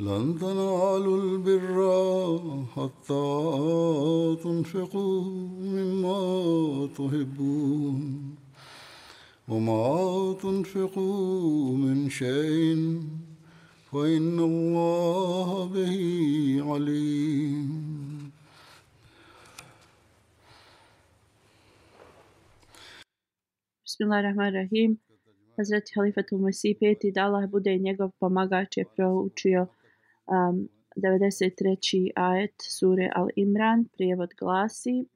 لن تنالوا البر حتى تنفقوا مما تحبون وما تنفقوا من شيء فإن الله به عليم. بسم الله الرحمن الرحيم حضرت خليفة المسيح بيتي الله بودي نيغو помогаче проучио um, 93. ajet sure Al-Imran. Prijevod glasi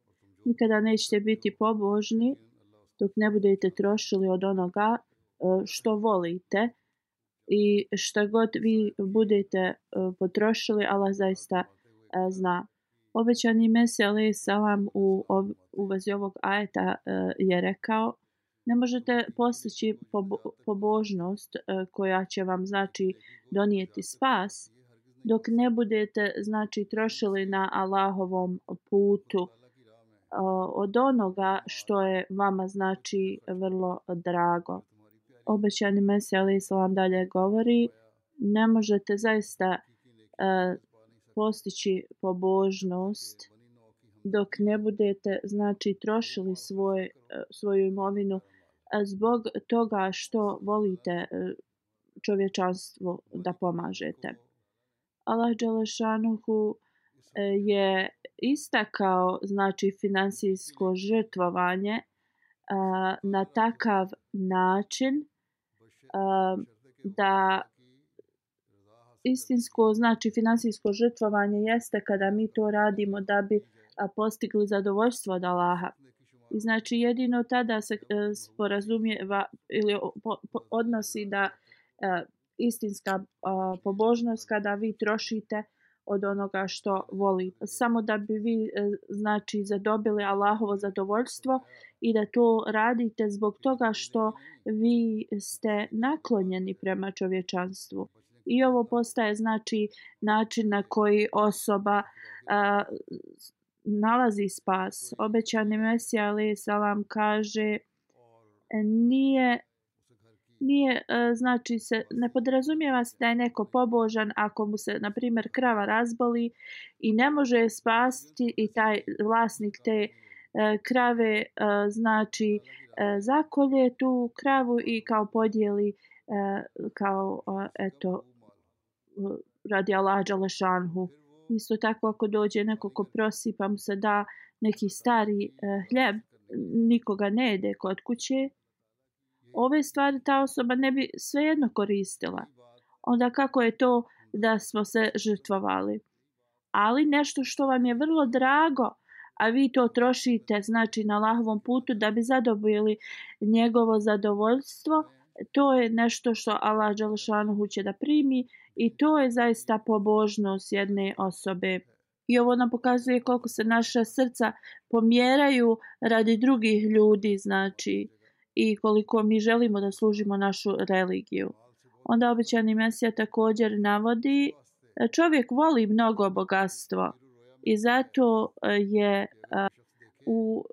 Nikada nećete biti pobožni dok ne budete trošili od onoga uh, što volite i šta god vi budete uh, potrošili, Allah zaista uh, zna. Obećani Mesija alaih salam u, u vezi ovog ajeta je rekao ne možete postići pobožnost koja će vam znači donijeti spas dok ne budete znači trošili na Allahovom putu od onoga što je vama znači vrlo drago. Obećani Mesija Ali Islam dalje govori ne možete zaista postići pobožnost dok ne budete znači trošili svoj, svoju imovinu zbog toga što volite čovječanstvo da pomažete. Allah Đelešanuhu je istakao znači finansijsko žrtvovanje na takav način da istinsko znači finansijsko žrtvovanje jeste kada mi to radimo da bi postigli zadovoljstvo od Allaha. I znači jedino tada se e, sporazumijeva ili po, po, odnosi da e, istinska e, pobožnost kada vi trošite od onoga što voli. Samo da bi vi e, znači zadobili Allahovo zadovoljstvo i da to radite zbog toga što vi ste naklonjeni prema čovječanstvu. I ovo postaje znači način na koji osoba a, nalazi spas. Obećani Mesija ali salam kaže nije nije e, znači se ne podrazumijeva se da je neko pobožan ako mu se na primjer krava razboli i ne može je spasiti i taj vlasnik te e, krave e, znači zakolje tu kravu i kao podijeli kao eto radi Allah Đalešanhu. Isto tako ako dođe neko ko prosi pa mu se da neki stari hljeb, nikoga ne jede kod kuće, ove stvari ta osoba ne bi svejedno koristila. Onda kako je to da smo se žrtvovali? Ali nešto što vam je vrlo drago, a vi to trošite znači na lahovom putu da bi zadobili njegovo zadovoljstvo, to je nešto što Allah Đalšanu će da primi I to je zaista pobožnost jedne osobe. I ovo nam pokazuje koliko se naša srca pomjeraju radi drugih ljudi, znači, i koliko mi želimo da služimo našu religiju. Onda običani Mesija također navodi, čovjek voli mnogo bogatstvo i zato e, je e, u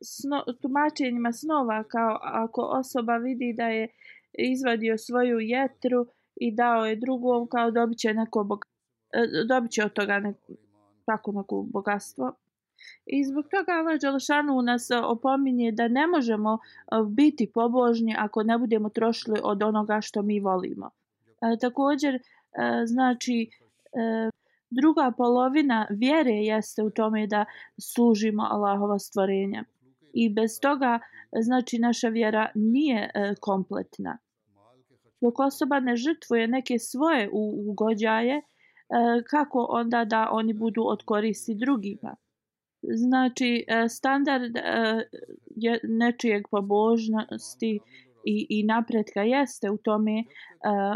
sno, tumačenjima snova kao ako osoba vidi da je izvadio svoju jetru i dao je drugom kao dobit će neko bogatstvo e, dobit će od toga neko, tako neko bogatstvo. I zbog toga Allah Đelšanu nas e, opominje da ne možemo e, biti pobožni ako ne budemo trošili od onoga što mi volimo. E, također, e, znači, e, druga polovina vjere jeste u tome da služimo Allahova stvorenja. I bez toga, e, znači, naša vjera nije e, kompletna. Dok osoba ne žrtvuje neke svoje ugođaje, e, kako onda da oni budu od koristi drugima? Znači, e, standard e, nečijeg pobožnosti i, i napretka jeste u tome e,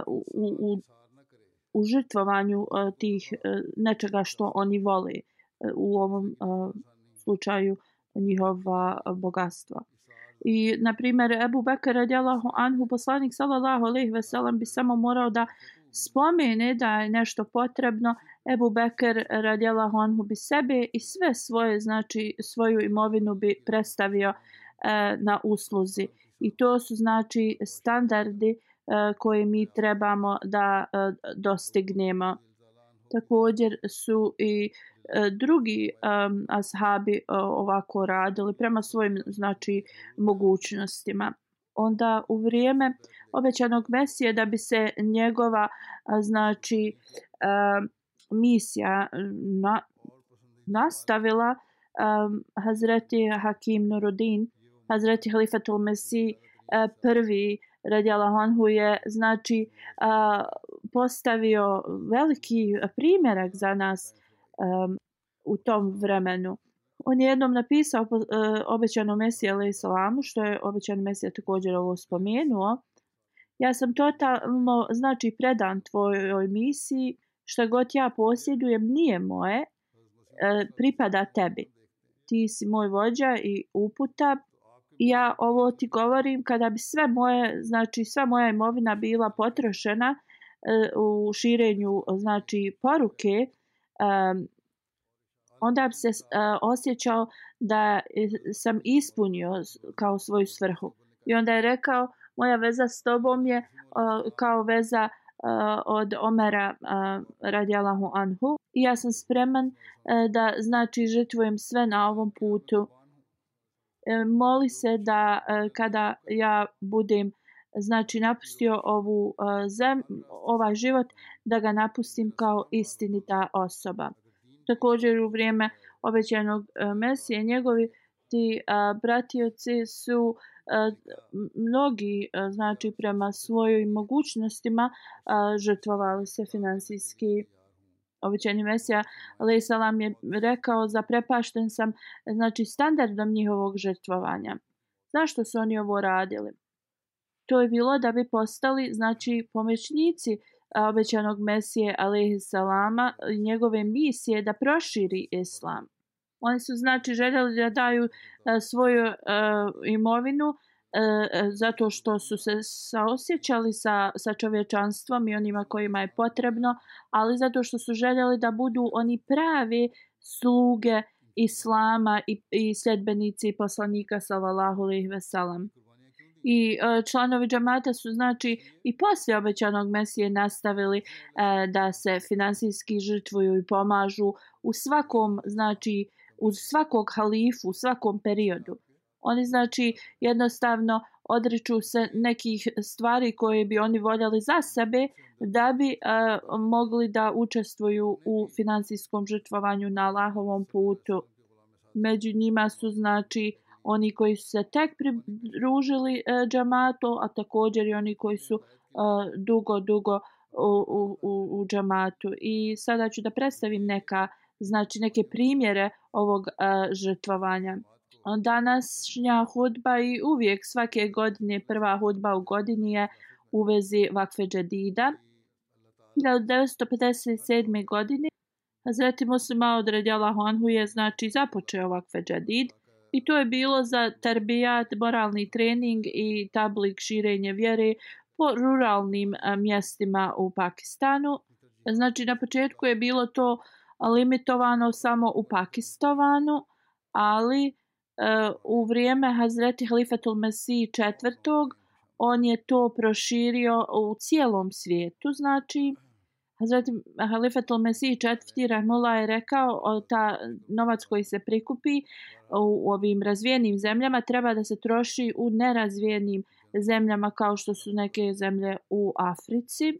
u, u, u žrtvovanju tih nečega što oni vole u ovom slučaju njihova bogatstva. I, na primjer, Ebu Bekara radijalahu anhu, poslanik sallallahu alaihi veselam bi samo morao da spomene da je nešto potrebno, Ebu Bekr radjela anhu bi sebe i sve svoje, znači svoju imovinu bi predstavio e, na usluzi. I to su znači standardi e, koje mi trebamo da e, dostignemo. Također su i e, drugi e, ashabi e, ovako radili prema svojim znači mogućnostima. Onda u vrijeme obećanog Mesije da bi se njegova znači misija na, nastavila um, Hazreti Hakim Nurudin, Hazreti Halifatul Mesih prvi radijala Honhu je znači postavio veliki primjerak za nas u tom vremenu. On je jednom napisao obećanom obećanu Mesiju alaih salamu, što je obećan Mesija također ovo spomenuo. Ja sam totalno, znači, predan tvojoj misiji, što god ja posjedujem nije moje, e, pripada tebi. Ti si moj vođa i uputa. I ja ovo ti govorim kada bi sve moje, znači sva moja imovina bila potrošena e, u širenju, znači, poruke, e, onda bi se osjećao da sam ispunio kao svoju svrhu. I onda je rekao, moja veza s tobom je uh, kao veza uh, od Omera uh, radijalahu anhu. I ja sam spreman uh, da znači žrtvujem sve na ovom putu. E, moli se da uh, kada ja budem znači napustio ovu uh, zem, ovaj život, da ga napustim kao istinita osoba također u vrijeme obećanog e, Mesije njegovi ti a, bratioci su a, mnogi znači prema svojim mogućnostima žrtvovali se finansijski obećani Mesija Ali Salam je rekao zaprepašten sam znači standardom njihovog žrtvovanja. Zašto su oni ovo radili? To je bilo da bi postali znači pomoćnici obećanog Mesije alaihi salama njegove misije da proširi islam. Oni su znači željeli da daju e, svoju e, imovinu e, zato što su se saosjećali sa, sa čovječanstvom i onima kojima je potrebno, ali zato što su željeli da budu oni pravi sluge islama i, i sljedbenici poslanika sallallahu alejhi ve sellem. i e, članovi džamata su znači i poslije obećanog mesije nastavili e, da se finansijski žrtvuju i pomažu u svakom znači uz svakog halifu u svakom periodu oni znači jednostavno odriču se nekih stvari koje bi oni voljeli za sebe da bi uh, mogli da učestvuju u finansijskom žrtvovanju na Allahovom putu među njima su znači oni koji su se tek pridružili e, džamatu, a također i oni koji su e, dugo, dugo u, u, u, u džamatu. I sada ću da predstavim neka, znači neke primjere ovog a, žrtvovanja. Današnja hudba i uvijek svake godine prva hudba u godini je u vezi vakfe džedida. 1957. godine Hazreti Muslima od Radjala Honhu je znači započeo vakfe džedid. I to je bilo za tarbijat, moralni trening i tablik širenje vjere po ruralnim mjestima u Pakistanu. Znači na početku je bilo to limitovano samo u Pakistanu, ali e, u vrijeme Hazreti Halifatul Mesih četvrtog on je to proširio u cijelom svijetu, znači Hazreti Halifatul Mesih četvrti Rahmullah je rekao ta novac koji se prikupi u ovim razvijenim zemljama treba da se troši u nerazvijenim zemljama kao što su neke zemlje u Africi.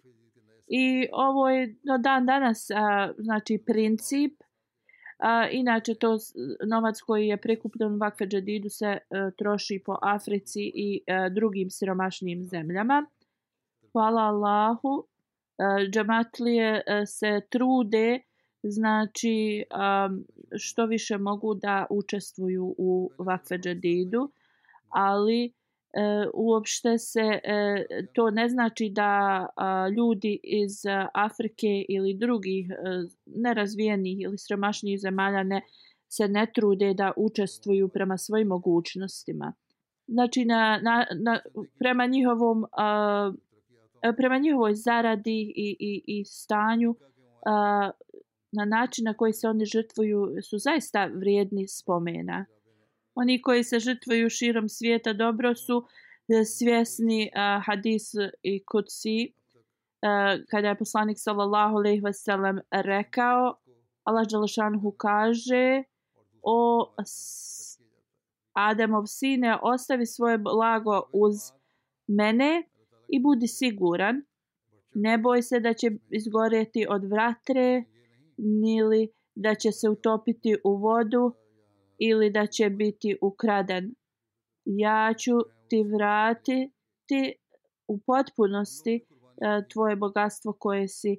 I ovo je do dan danas znači princip A, inače, to novac koji je prikupljen Vakfe Džedidu se a, troši po Africi i a, drugim siromašnim zemljama. Hvala Allahu. E, a, džamatlije a, se trude, znači, a, što više mogu da učestvuju u Vakfe Džedidu, ali e, uopšte se e, to ne znači da a, ljudi iz Afrike ili drugih e, nerazvijenih ili sremašnijih zemalja ne se ne trude da učestvuju prema svojim mogućnostima. Znači na, na, na prema njihovom a, e, prema njihovoj zaradi i, i, i stanju a, na način na koji se oni žrtvuju su zaista vrijedni spomena. Oni koji se žrtvuju širom svijeta dobro su e, svjesni uh, hadis i kutsi uh, e, kada je poslanik sallallahu alejhi ve sellem rekao Allah dželešanhu kaže o Ademov sine ostavi svoje blago uz mene i budi siguran. Ne boj se da će izgorjeti od vratre nili da će se utopiti u vodu ili da će biti ukraden. Ja ću ti vratiti u potpunosti e, tvoje bogatstvo koje si e,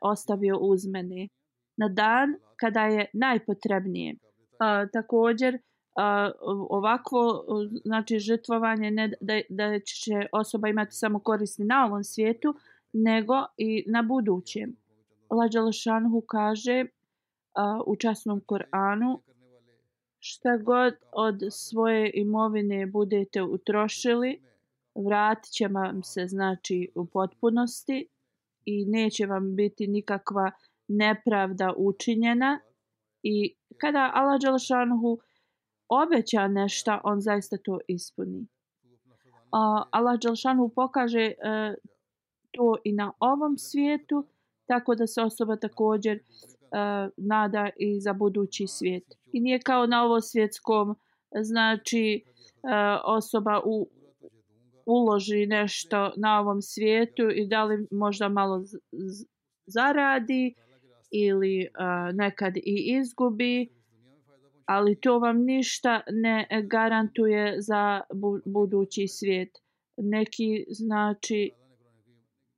ostavio uz mene na dan kada je najpotrebnije. A, također, a, ovakvo znači žrtvovanje ne da, da će osoba imati samo koristi na ovom svijetu, nego i na budućem. Allah Đalašanhu kaže a, u časnom Koranu šta god od svoje imovine budete utrošili, vratit će vam se znači u potpunosti i neće vam biti nikakva nepravda učinjena i kada Allah Đelšanhu obeća nešto, on zaista to ispuni. A Allah Đelšanhu pokaže e, to i na ovom svijetu, tako da se osoba također uh, E, nada i za budući svijet. I nije kao na ovo svjetskom, znači uh, osoba u, uloži nešto na ovom svijetu i da li možda malo zaradi ili uh, nekad i izgubi, ali to vam ništa ne garantuje za bu budući svijet. Neki znači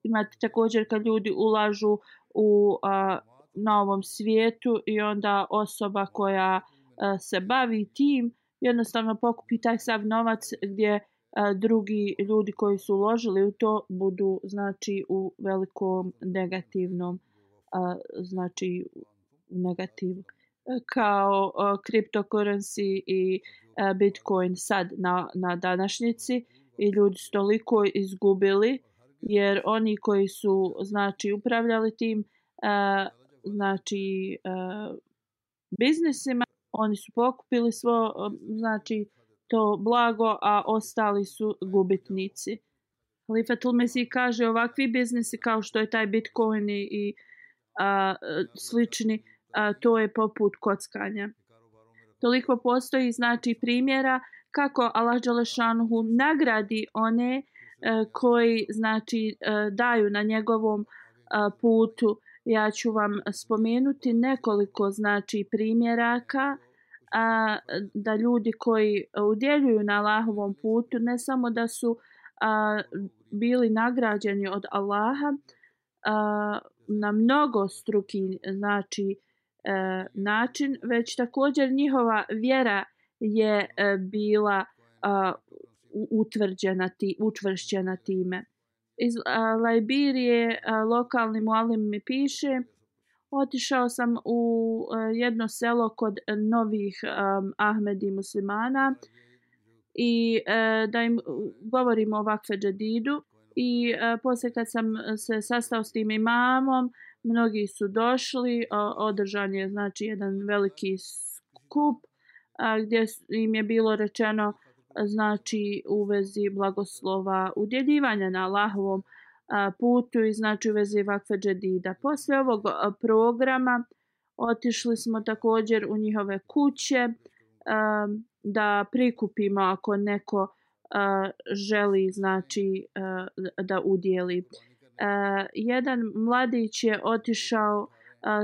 imate također kad ljudi ulažu u uh, na ovom svijetu i onda osoba koja uh, se bavi tim jednostavno pokupi taj sav novac gdje uh, drugi ljudi koji su uložili u to budu znači u velikom negativnom uh, znači u negativu. Kao uh, cryptocurrency i uh, bitcoin sad na, na današnjici i ljudi su toliko izgubili jer oni koji su znači upravljali tim uh, znači e, uh, biznisima oni su pokupili svo e, znači to blago a ostali su gubitnici. Halifatul Mesih kaže ovakvi biznisi kao što je taj Bitcoin i a, e, slični a, to je poput kockanja. Toliko postoji znači primjera kako Allah Đelešanuhu nagradi one a, koji znači a, daju na njegovom a, putu ja ću vam spomenuti nekoliko znači primjeraka a, da ljudi koji udjeljuju na Allahovom putu ne samo da su a, bili nagrađeni od Allaha a, na mnogo struki znači a, način već također njihova vjera je a, bila a, utvrđena ti učvršćena time iz a, Liberije lokalni mualim mi piše otišao sam u e, jedno selo kod novih a, Ahmedi muslimana i a, da im govorimo o vakfe džadidu i a, poslije kad sam se sastao s tim imamom mnogi su došli a, održan je znači jedan veliki skup a, gdje im je bilo rečeno a, znači u vezi blagoslova udjeljivanja na Allahovom putu i znači u vezi vakfe džedida. Posle ovog programa otišli smo također u njihove kuće da prikupimo ako neko želi znači da udjeli. Jedan mladić je otišao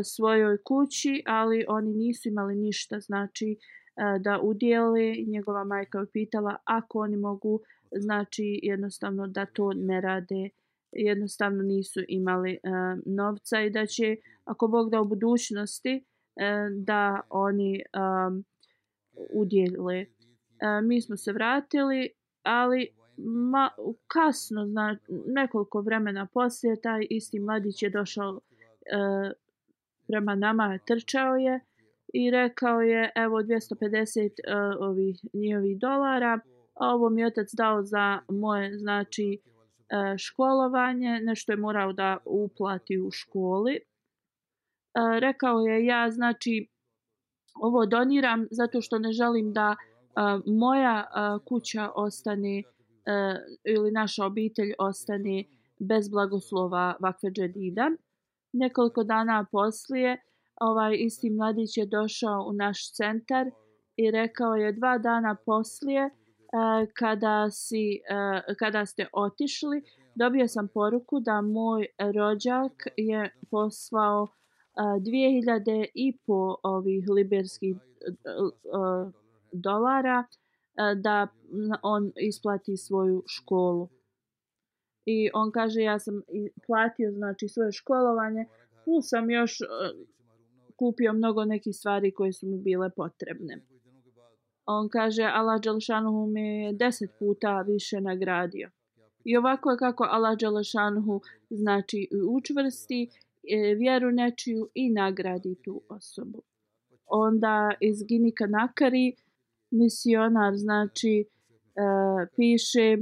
svojoj kući, ali oni nisu imali ništa znači E, da udjeli. Njegova majka je pitala ako oni mogu znači jednostavno da to ne rade jednostavno nisu imali uh, novca i da će ako Bog da u budućnosti uh, da oni um, udjele. Uh, mi smo se vratili, ali ma, kasno, zna, nekoliko vremena poslije, taj isti mladić je došao uh, prema nama, trčao je i rekao je evo 250 uh, e, ovih njihovih dolara, a ovo mi je otac dao za moje znači uh, školovanje, nešto je morao da uplati u školi. Uh, rekao je ja znači ovo doniram zato što ne želim da uh, moja uh, kuća ostane uh, ili naša obitelj ostane bez blagoslova vakfe džedida. Nekoliko dana poslije ovaj isti mladić je došao u naš centar i rekao je dva dana poslije uh, kada, si, uh, kada ste otišli dobio sam poruku da moj rođak je poslao e, uh, 2000 i po ovih liberskih dolara da on isplati svoju školu. I on kaže ja sam platio znači svoje školovanje, plus sam još kupio mnogo nekih stvari koje su mu bile potrebne. On kaže Allah Đelšanuhu me je deset puta više nagradio. I ovako je kako Allah Đelšanuhu znači učvrsti e, vjeru nečiju i nagradi tu osobu. Onda iz Ginika Nakari misionar znači e, piše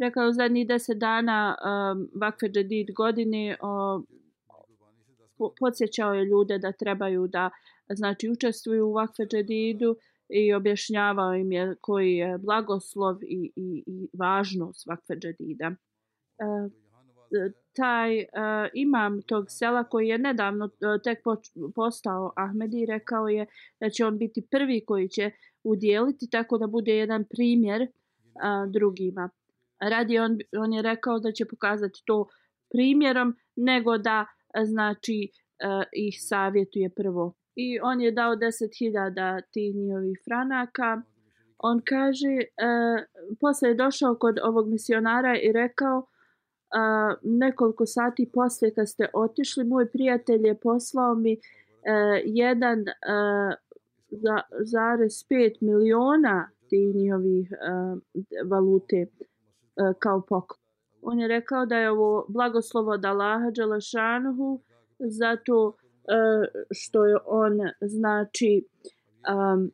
rekao zadnjih deset dana um, Vakfe Džedid godine o, podsjećao je ljude da trebaju da znači učestvuju u Vakfe Džedidu i objašnjavao im je koji je blagoslov i, i, i važnost Vakfe Džedida. E, e taj e, imam tog sela koji je nedavno e, tek postao Ahmedi rekao je da će on biti prvi koji će udjeliti tako da bude jedan primjer a, drugima. Radi on, on je rekao da će pokazati to primjerom nego da E, znači uh, ih savjetuje prvo. I on je dao 10.000 tih njihovih franaka. On kaže, uh, posle je došao kod ovog misionara i rekao, uh, nekoliko sati poslije kad ste otišli, moj prijatelj je poslao mi uh, jedan uh, za, zarez pet miliona tih njihovih uh, valute uh, kao poklon. On je rekao da je ovo blagoslovo od Allaha Đelešanuhu zato uh, što je on znači um,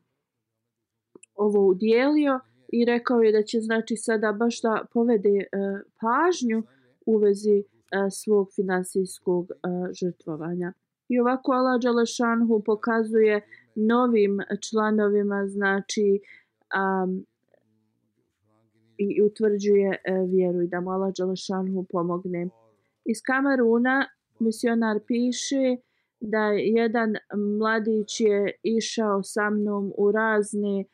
ovo udjelio i rekao je da će znači sada baš da povede uh, pažnju u vezi uh, svog finansijskog uh, žrtvovanja. I ovako Allah Đalešanhu pokazuje novim članovima znači um, i utvrđuje e, vjeru i da mu Allah Đalašanhu pomogne. Iz Kameruna misionar piše da jedan mladić je išao sa mnom u razne e,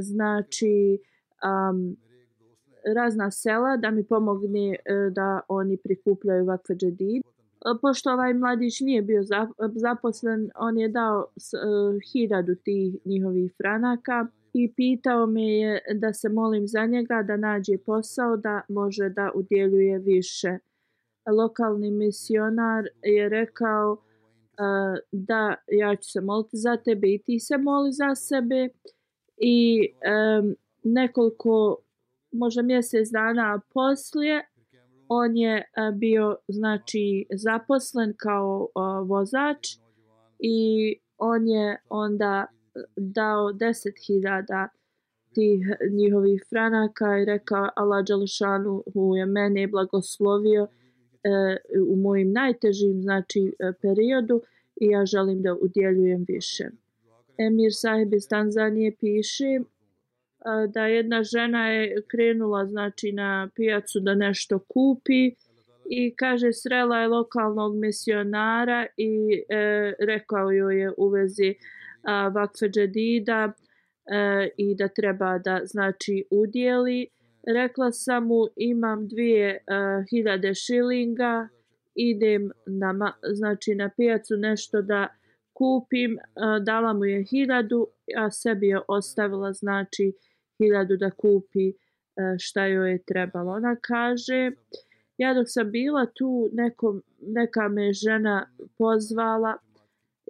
znači um, razna sela da mi pomogne e, da oni prikupljaju vakfe džedid. Pošto ovaj mladić nije bio zaposlen, on je dao uh, hiljadu tih njihovih franaka i pitao me je da se molim za njega da nađe posao da može da udjeljuje više. Lokalni misionar je rekao uh, da ja ću se moliti za tebe i ti se moli za sebe i um, nekoliko možda mjesec dana poslije on je bio znači zaposlen kao vozač i on je onda dao 10.000 tih njihovih franaka i rekao Allah Đalšanu je mene blagoslovio e, u mojim najtežim znači e, periodu i ja želim da udjeljujem više. Emir sahib iz Tanzanije piše a, da jedna žena je krenula znači na pijacu da nešto kupi i kaže srela je lokalnog misionara i e, rekao joj je u vezi a, vakfe džedida e, i da treba da znači udjeli. Rekla sam mu imam dvije a, hiljade šilinga, idem na, znači na pijacu nešto da kupim, a, dala mu je hiljadu, a sebi je ostavila znači hiljadu da kupi e, šta joj je trebalo. Ona kaže, ja dok sam bila tu, nekom, neka me žena pozvala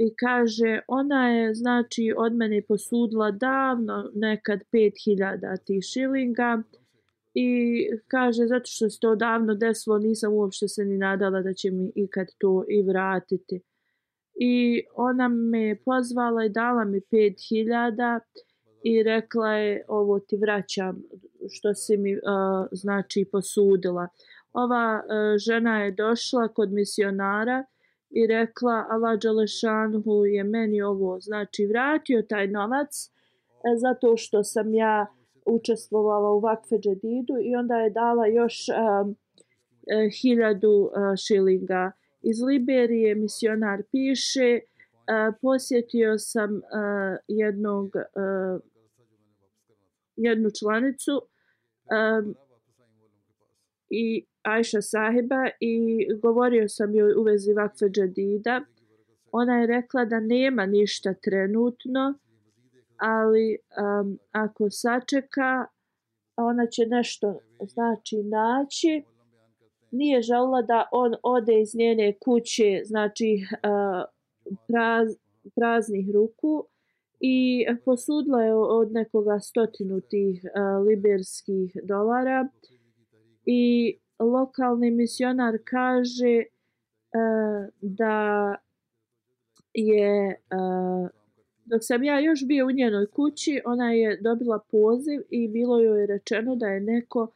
i kaže, ona je znači od mene posudila davno nekad 5000 tih šilinga i kaže, zato što se to davno desilo, nisam uopšte se ni nadala da će mi ikad to i vratiti. I ona me pozvala i dala mi 5000 i rekla je, ovo ti vraćam što si mi uh, znači posudila ova uh, žena je došla kod misionara i rekla Allah Đalešanhu je meni ovo znači vratio taj novac e, zato što sam ja učestvovala u vakfe džedidu i onda je dala još uh, hiljadu uh, šilinga. Iz Liberije misionar piše uh, posjetio sam uh, jednog uh, jednu članicu uh, i Ajša sahiba i govorio sam joj u vezi vakfe džadida. Ona je rekla da nema ništa trenutno, ali um, ako sačeka, ona će nešto znači naći. Nije želila da on ode iz njene kuće, znači uh, praz, praznih ruku i posudila je od nekoga stotinu tih uh, liberskih dolara i lokalni misionar kaže uh, da je uh, dok sam ja još bio u njenoj kući ona je dobila poziv i bilo joj je rečeno da je neko uh,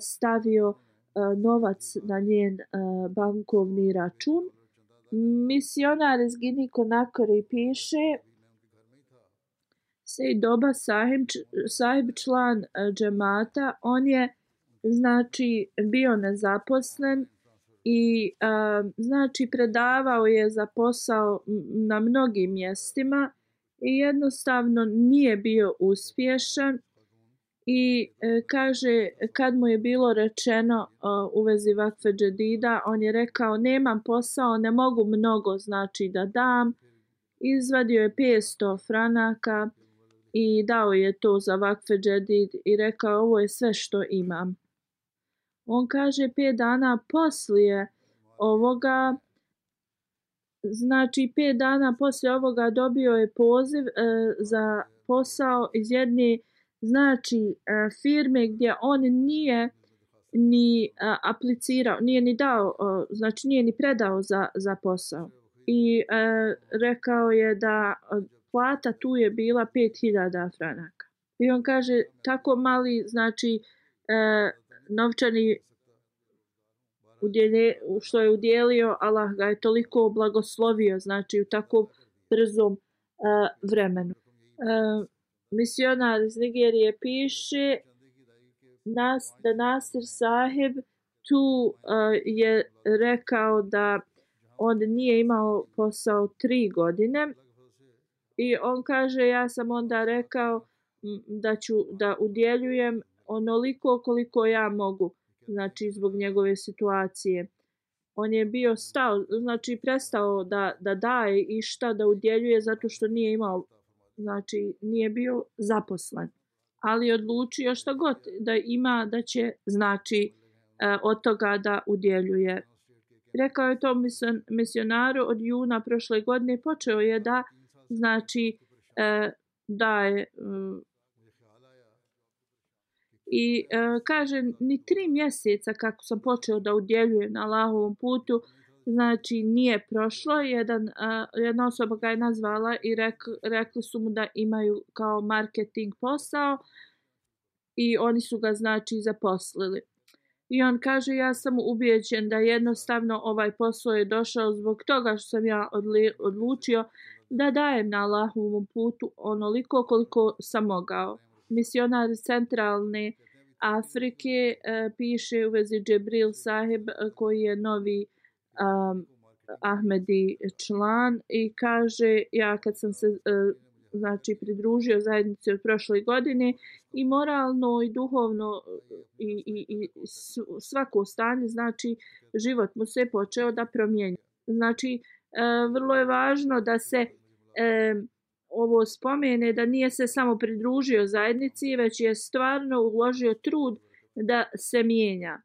stavio uh, novac na njen uh, bankovni račun. Misionar iz Gini Konakori piše Sej doba sahib, sahib član džemata on je znači bio nezaposlen i a, znači predavao je za posao na mnogim mjestima i jednostavno nije bio uspješan i e, kaže kad mu je bilo rečeno uh, u vezi vakfe džedida on je rekao nemam posao ne mogu mnogo znači da dam. Izvadio je 500 franaka i dao je to za vakfe džedid i rekao ovo je sve što imam. On kaže pet dana poslije ovoga, znači pet dana poslije ovoga dobio je poziv e, za posao iz jedne znači e, firme gdje on nije ni a, aplicirao, nije ni dao, o, znači nije ni predao za, za posao. I e, rekao je da plata tu je bila 5000 franaka. I on kaže tako mali, znači e, novčani udjelje, što je udjelio, Allah ga je toliko blagoslovio, znači u takvom brzom uh, vremenu. Uh, misionar iz Nigerije piše nas, da Nasir sahib tu uh, je rekao da on nije imao posao tri godine i on kaže ja sam onda rekao da ću da udjeljujem onoliko koliko ja mogu znači zbog njegove situacije. On je bio stao znači prestao da da daje i šta da udjeljuje zato što nije imao znači nije bio zaposlen. Ali odlučio šta god da ima da će znači e, od toga da udjeljuje. Rekao je to misionaru od juna prošle godine počeo je da znači e, daje I e, kaže, ni tri mjeseca kako sam počeo da udjeljujem na Allahovom putu, znači nije prošlo. Jedan, e, jedna osoba ga je nazvala i rek, rekli su mu da imaju kao marketing posao i oni su ga znači zaposlili. I on kaže, ja sam ubijeđen da jednostavno ovaj posao je došao zbog toga što sam ja odli, odlučio da dajem na Allahovom putu onoliko koliko sam mogao. Misionar centralne Afrike e, piše u vezi Džibril Saheb koji je novi um, Ahmedi član i kaže ja kad sam se e, znači pridružio zajednici od prošle godine i moralno i duhovno i, i, i svako stanje znači život mu se počeo da promijenja. Znači e, vrlo je važno da se e, ovo spomene da nije se samo pridružio zajednici već je stvarno uložio trud da se mijenja.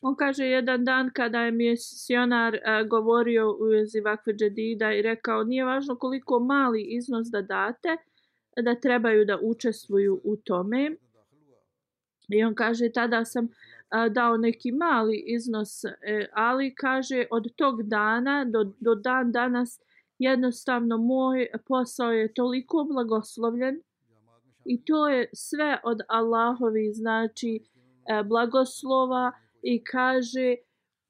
On kaže jedan dan kada je misionar a, govorio u vezi vakve džedida i rekao nije važno koliko mali iznos da date, da trebaju da učestvuju u tome. I on kaže tada sam a, dao neki mali iznos, e, ali kaže od tog dana do, do dan danas jednostavno moj posao je toliko blagoslovljen i to je sve od Allahovi znači e, blagoslova i kaže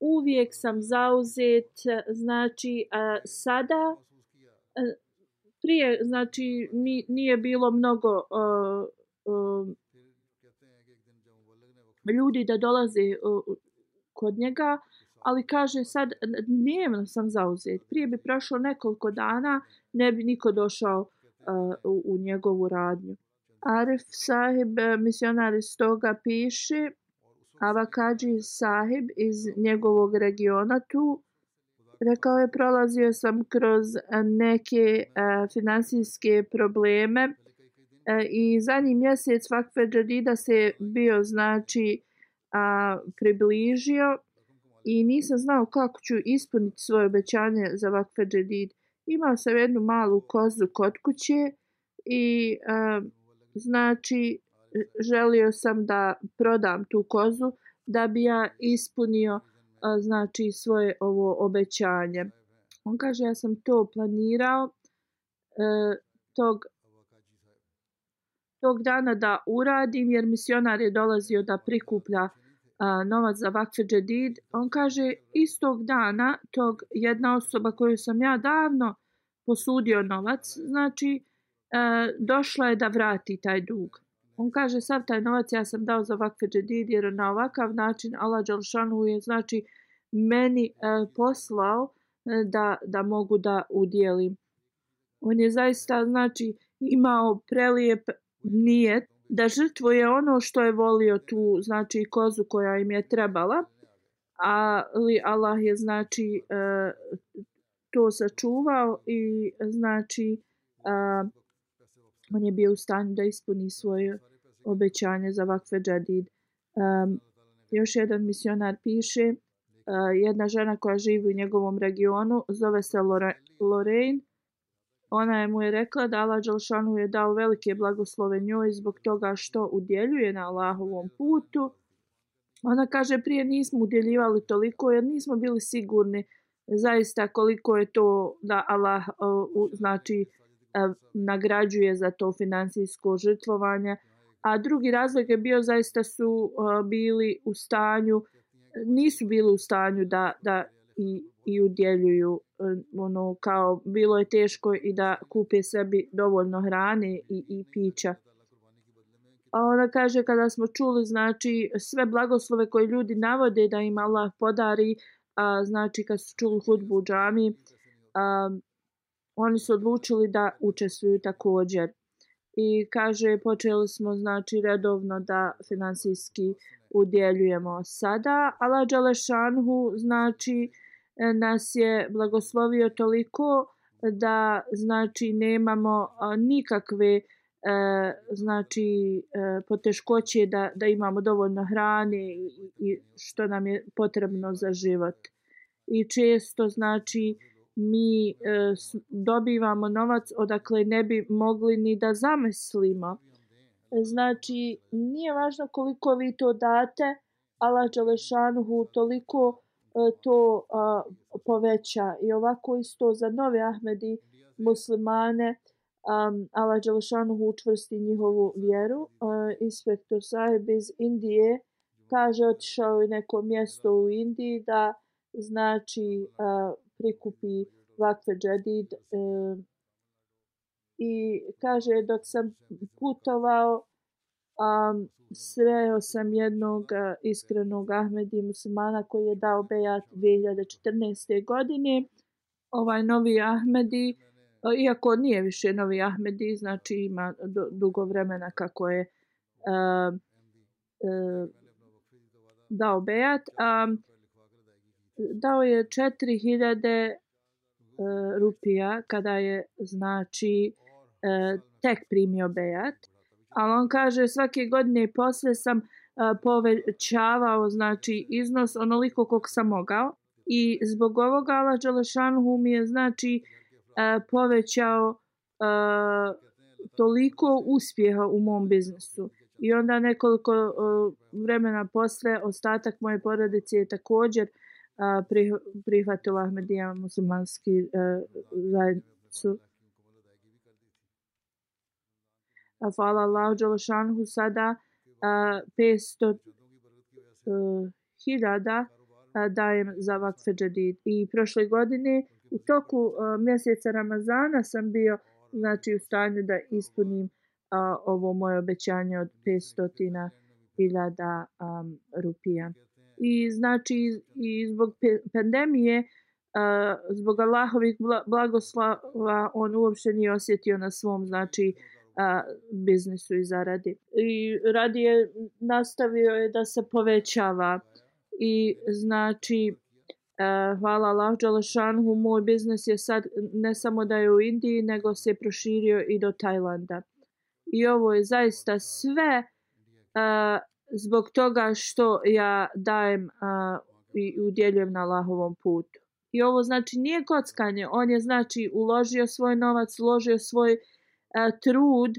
uvijek sam zauzet znači e, sada e, prije znači nije bilo mnogo ljudi da dolaze kod njega ali kaže sad dnevno sam zauzet. Prije bi prošlo nekoliko dana ne bi niko došao uh, u, u njegovu radnju. Arif sahib uh, misionar iz toga piše Avakađi sahib iz njegovog regiona tu. Rekao je prolazio sam kroz uh, neke uh, finansijske probleme uh, i zadnji mjesec Vakfe Džadida se bio znači uh, približio i nisam znao kako ću ispuniti svoje obećanje za Vakfe džedid. Imao sam jednu malu kozu kod kuće i e, znači želio sam da prodam tu kozu da bi ja ispunio znači svoje ovo obećanje. On kaže ja sam to planirao e, tog tog dana da uradim jer misionar je dolazio da prikuplja a, novac za vakfe džedid. On kaže istog dana tog jedna osoba koju sam ja davno posudio novac, znači e, došla je da vrati taj dug. On kaže sav taj novac ja sam dao za vakfe džedid jer na ovakav način Allah Đalšanu je znači meni e, poslao e, da, da mogu da udjelim. On je zaista znači imao prelijep nijet da žrtvuje ono što je volio tu znači kozu koja im je trebala ali Allah je znači e, to sačuvao i znači e, on je bio u stanju da ispuni svoje obećanje za vakfe džadid. E, još jedan misionar piše, e, jedna žena koja živi u njegovom regionu, zove se Lorraine, ona je mu je rekla da Allah Đalšanu je dao velike blagoslove njoj zbog toga što udjeljuje na Allahovom putu. Ona kaže prije nismo udjeljivali toliko jer nismo bili sigurni zaista koliko je to da Allah uh, znači e, nagrađuje za to finansijsko žrtvovanje. A drugi razlog je bio zaista su e, bili u stanju, nisu bili u stanju da, da i, i udjeljuju Eh, ono kao bilo je teško i da kupe sebi dovoljno hrane i, i pića. A ona kaže kada smo čuli znači sve blagoslove koje ljudi navode da im Allah podari, a, znači kad su čuli hudbu u džami, a, oni su odlučili da učestvuju također. I kaže, počeli smo znači redovno da finansijski udjeljujemo sada. Allah Đalešanhu znači E, nas je blagoslovio toliko e, da znači nemamo nikakve e, znači e, poteškoće da, da imamo dovoljno hrane i, i što nam je potrebno za život. I često znači mi e, dobivamo novac odakle ne bi mogli ni da zamislimo. E, znači, nije važno koliko vi to date, Allah Đelešanuhu toliko E, to a, poveća. I ovako isto za nove Ahmedi muslimane, um, Allah Đalešanuhu učvrsti njihovu vjeru. Uh, inspektor Sahib iz Indije kaže otišao je neko mjesto u Indiji da znači uh, prikupi Vakfe Džedid uh, i kaže dok sam putovao um, sreo sam jednog iskrenog Ahmedi muslimana koji je dao bejat 2014. godine. Ovaj novi Ahmedi, iako nije više novi Ahmedi, znači ima dugo vremena kako je uh, uh, dao bejat. Um, dao je 4000 uh, e, rupija kada je znači uh, tek primio bejat ali on kaže svake godine posle sam uh, povećavao znači iznos onoliko koliko sam mogao. I zbog ovoga Allah Đelešanhu mi je znači uh, povećao uh, toliko uspjeha u mom biznesu i onda nekoliko uh, vremena posle ostatak moje porodice je također uh, prihvatila Ahmedija muslimanski uh, zajednicu. Hvala Allah Đalašanhu sada a, 500 uh, e, hiljada dajem za vakfe džadid. I prošle godine u toku a, mjeseca Ramazana sam bio znači u stanju da ispunim a, ovo moje obećanje od 500 hiljada um, rupija. I znači i zbog pandemije uh, zbog Allahovih blagoslova on uopšte nije osjetio na svom znači uh, a, biznisu i zaradi. I radi je nastavio je da se povećava i znači a, hvala Allah Đalašanhu, moj biznis je sad ne samo da je u Indiji, nego se je proširio i do Tajlanda. I ovo je zaista sve a, zbog toga što ja dajem a, i udjeljujem na Allahovom putu. I ovo znači nije kockanje, on je znači uložio svoj novac, uložio svoj uh, E, trud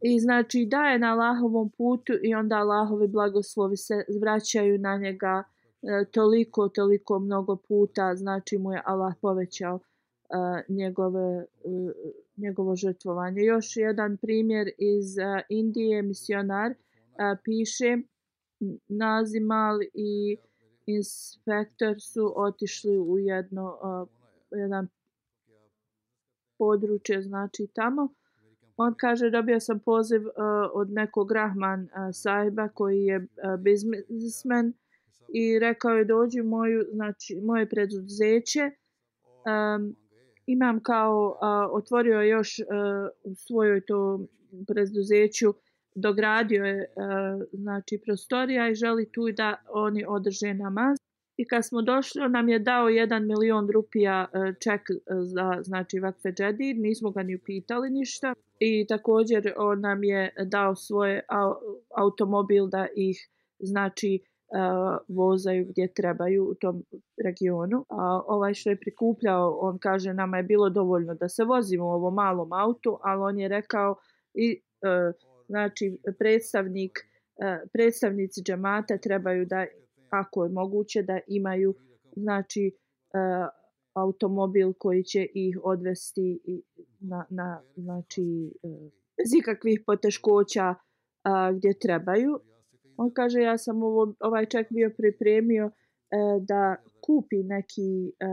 i znači daje na Allahovom putu i onda Allahovi blagoslovi se vraćaju na njega e, toliko, toliko mnogo puta, znači mu je Allah povećao e, njegove, njegovo žrtvovanje. Još jedan primjer iz Indije, misionar, piše Nazimal i inspektor su otišli u jedno, jedan područje, znači tamo, On kaže dobio sam poziv uh, od nekog Rahman uh, sahiba koji je uh, biznismen i rekao je dođi moju, znači moje preduzeće. Um, imam kao uh, otvorio još uh, u svojoj to preduzeću dogradio je uh, znači prostorija i želi tu da oni održe namaz. I kad smo došli, on nam je dao jedan milion rupija e, ček e, za znači vakfe Džedi, nismo ga ni upitali ništa i također on nam je dao svoj automobil da ih znači e, vozaju gdje trebaju u tom regionu. A ovaj što je prikupljao, on kaže nama je bilo dovoljno da se vozimo u ovom malom autu, ali on je rekao i znači predstavnik predstavnici džamata trebaju da ako je moguće da imaju znači uh, automobil koji će ih odvesti na, na znači e, bez ikakvih poteškoća a, gdje trebaju. On kaže ja sam ovo, ovaj čak bio pripremio e, da kupi neki e,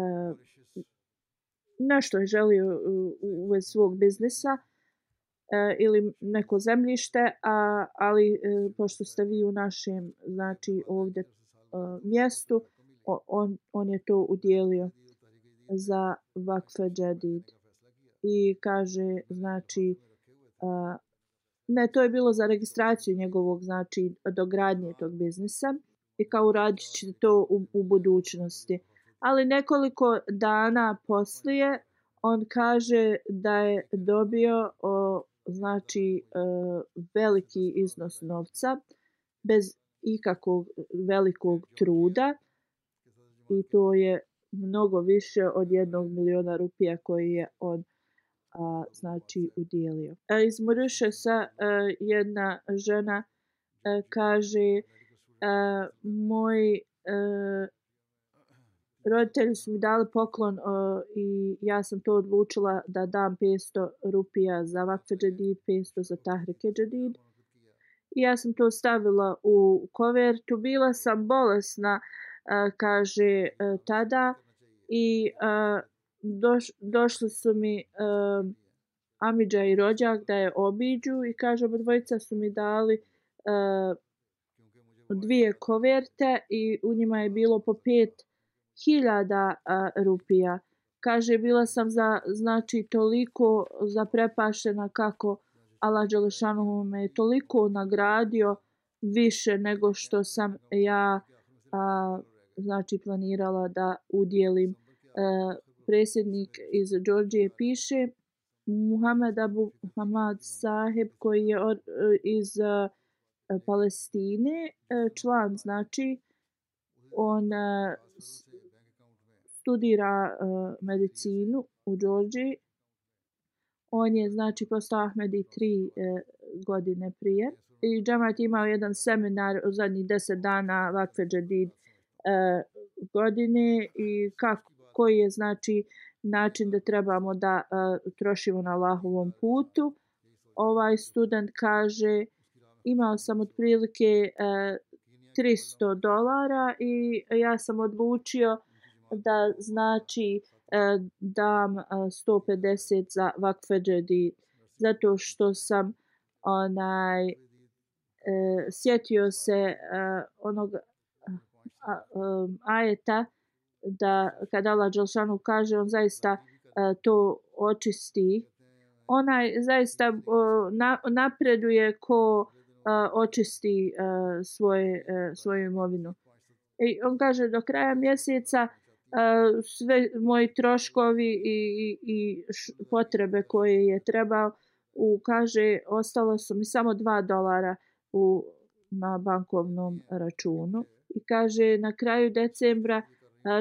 nešto je želio u, u, svog biznisa e, ili neko zemljište, a, ali e, pošto ste vi u našem znači ovdje E, mjestu, on, on je to udjelio za vakfe džedid. I kaže, znači, a, ne, to je bilo za registraciju njegovog, znači, dogradnje tog biznisa i kao uradit će to u, u budućnosti. Ali nekoliko dana poslije, on kaže da je dobio, o, znači, e, veliki iznos novca, bez ikakvog velikog truda, i to je mnogo više od jednog miliona rupija koji je on a, znači udjelio. A iz Mauritiusa a, jedna žena a, kaže a, moj a, roditelji su mi dali poklon a, i ja sam to odlučila da dam 500 rupija za vakfe džedid, 500 za tahrike džedid. I ja sam to stavila u kovertu. Bila sam bolesna, kaže e, tada i a, doš, došli su mi uh, Amidža i rođak da je obiđu i kaže dvojica su mi dali uh, dvije koverte i u njima je bilo po pet hiljada uh, rupija. Kaže, bila sam za, znači, toliko zaprepašena kako Allah Đelešanuhu me je toliko nagradio više nego što sam ja a, znači planirala da udjelim. A, predsjednik iz Đorđije piše Muhammed Abu Hamad Saheb koji je od, e, iz a, Palestine, a, član znači on a, studira a, medicinu u Đorđiji On je znači postao Ahmedi tri e, godine prije. I džamat je imao jedan seminar u zadnjih deset dana Vakfe Džedid e, godine i kako, koji je znači način da trebamo da e, trošimo na Allahovom putu. Ovaj student kaže imao sam otprilike e, 300 dolara i ja sam odlučio da znači dam eh, 150 za vakfe džedi. Zato što sam onaj e, sjetio se e, onog a, a, ajeta da kada Allah Đelšanu kaže on zaista e, to očisti. Onaj zaista na, napreduje ko a, očisti a, svoje, a, svoju imovinu. I on kaže do kraja mjeseca sve moji troškovi i, i, i potrebe koje je trebao u kaže ostalo su mi samo 2 dolara u na bankovnom računu. I kaže na kraju decembra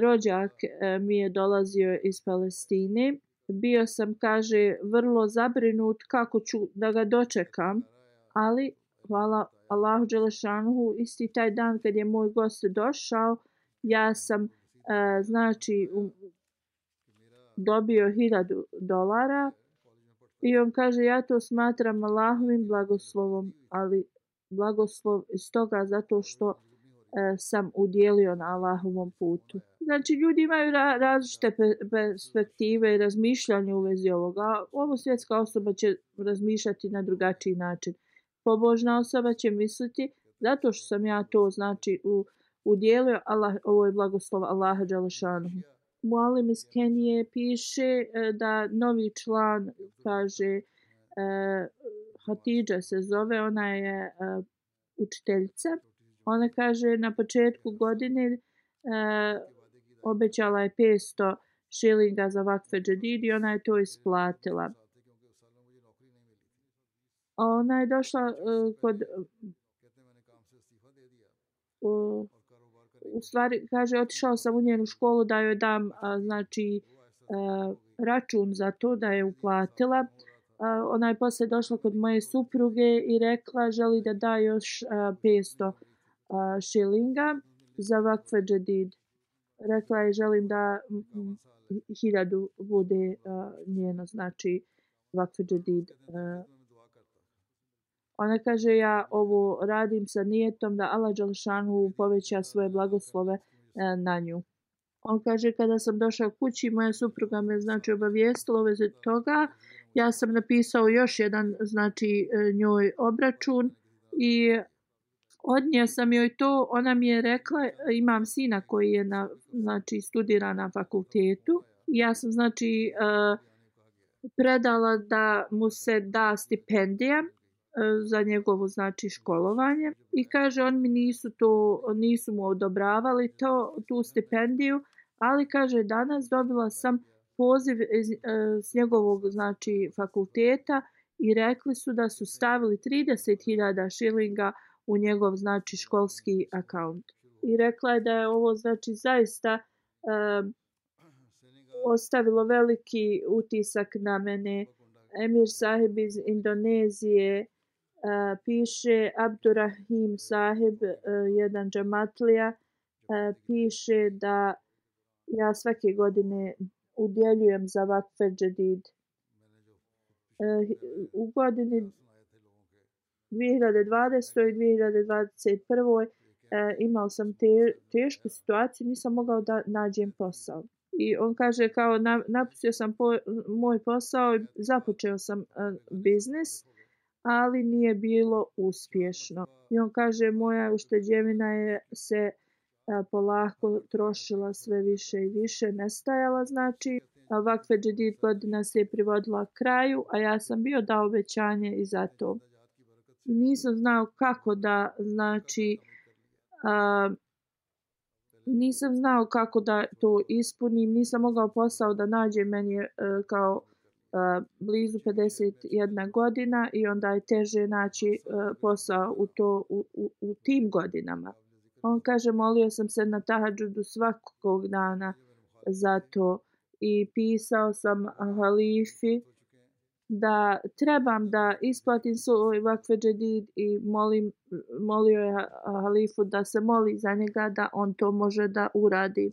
rođak e, mi je dolazio iz Palestine. Bio sam kaže vrlo zabrinut kako ću da ga dočekam ali hvala Allahu dželešanu isti taj dan kad je moj gost došao ja sam E, znači dobio hiljadu dolara i on kaže ja to smatram Allahovim blagoslovom ali blagoslov iz toga zato što e, sam udjelio na Allahovom putu. Znači ljudi imaju ra različite perspektive i razmišljanje u vezi ovoga. Ovo svjetska osoba će razmišljati na drugačiji način. Pobožna osoba će misliti zato što sam ja to znači u udjelio Allah, ovo je blagoslov Allaha Đalešanu. Mualim iz Kenije piše e, da novi član kaže e, Hatidža se zove, ona je e, učiteljica. Ona kaže na početku godine obećala je 500 šilinga za vakfe džedid i ona je to isplatila. Ona je došla kod u stvari kaže otišao sam u njenu školu da joj dam a, znači a, račun za to da je uplatila. A, ona je posle došla kod moje supruge i rekla želi da da još a, 500 a, šilinga za vakfe džedid. Rekla je želim da hiljadu bude a, njeno znači vakfe džedid a, Ona kaže ja ovo radim sa nijetom da Allah Đalšanu poveća svoje blagoslove e, na nju. On kaže kada sam došao kući moja supruga me znači obavijestila ove toga. Ja sam napisao još jedan znači e, njoj obračun i odnija sam joj to. Ona mi je rekla imam sina koji je na, znači studira na fakultetu. Ja sam znači e, predala da mu se da stipendija E, za njegovo znači školovanje i kaže on mi nisu to nisu mu odobravali to tu stipendiju ali kaže danas dobila sam poziv iz, e, s njegovog znači fakulteta i rekli su da su stavili 30.000 šilinga u njegov znači školski akaunt. I rekla je da je ovo znači zaista e, ostavilo veliki utisak na mene. Emir sahib iz Indonezije uh, piše Abdurrahim sahib, uh, jedan džamatlija, uh, e, piše da ja svake godine udjeljujem za vakfe džedid. Uh, u godini 2020. i 2021. Uh, imao sam te, tešku situaciju, nisam mogao da nađem posao. I on kaže kao na, napustio sam po, moj posao i započeo sam uh, biznis, ali nije bilo uspješno. I on kaže moja ušteđevina je se polako trošila sve više i više, nestajala znači. Vakfe Džedid godina se je privodila kraju, a ja sam bio dao obećanje i zato. Nisam znao kako da, znači, a, nisam znao kako da to ispunim, nisam mogao posao da nađem, meni je e, kao blizu 51 godina i onda je teže naći posao u, to, u, u, u tim godinama. On kaže, molio sam se na tahadžudu svakog dana za to i pisao sam halifi da trebam da isplatim svoj vakfe džedid i molim, molio je halifu da se moli za njega da on to može da uradi.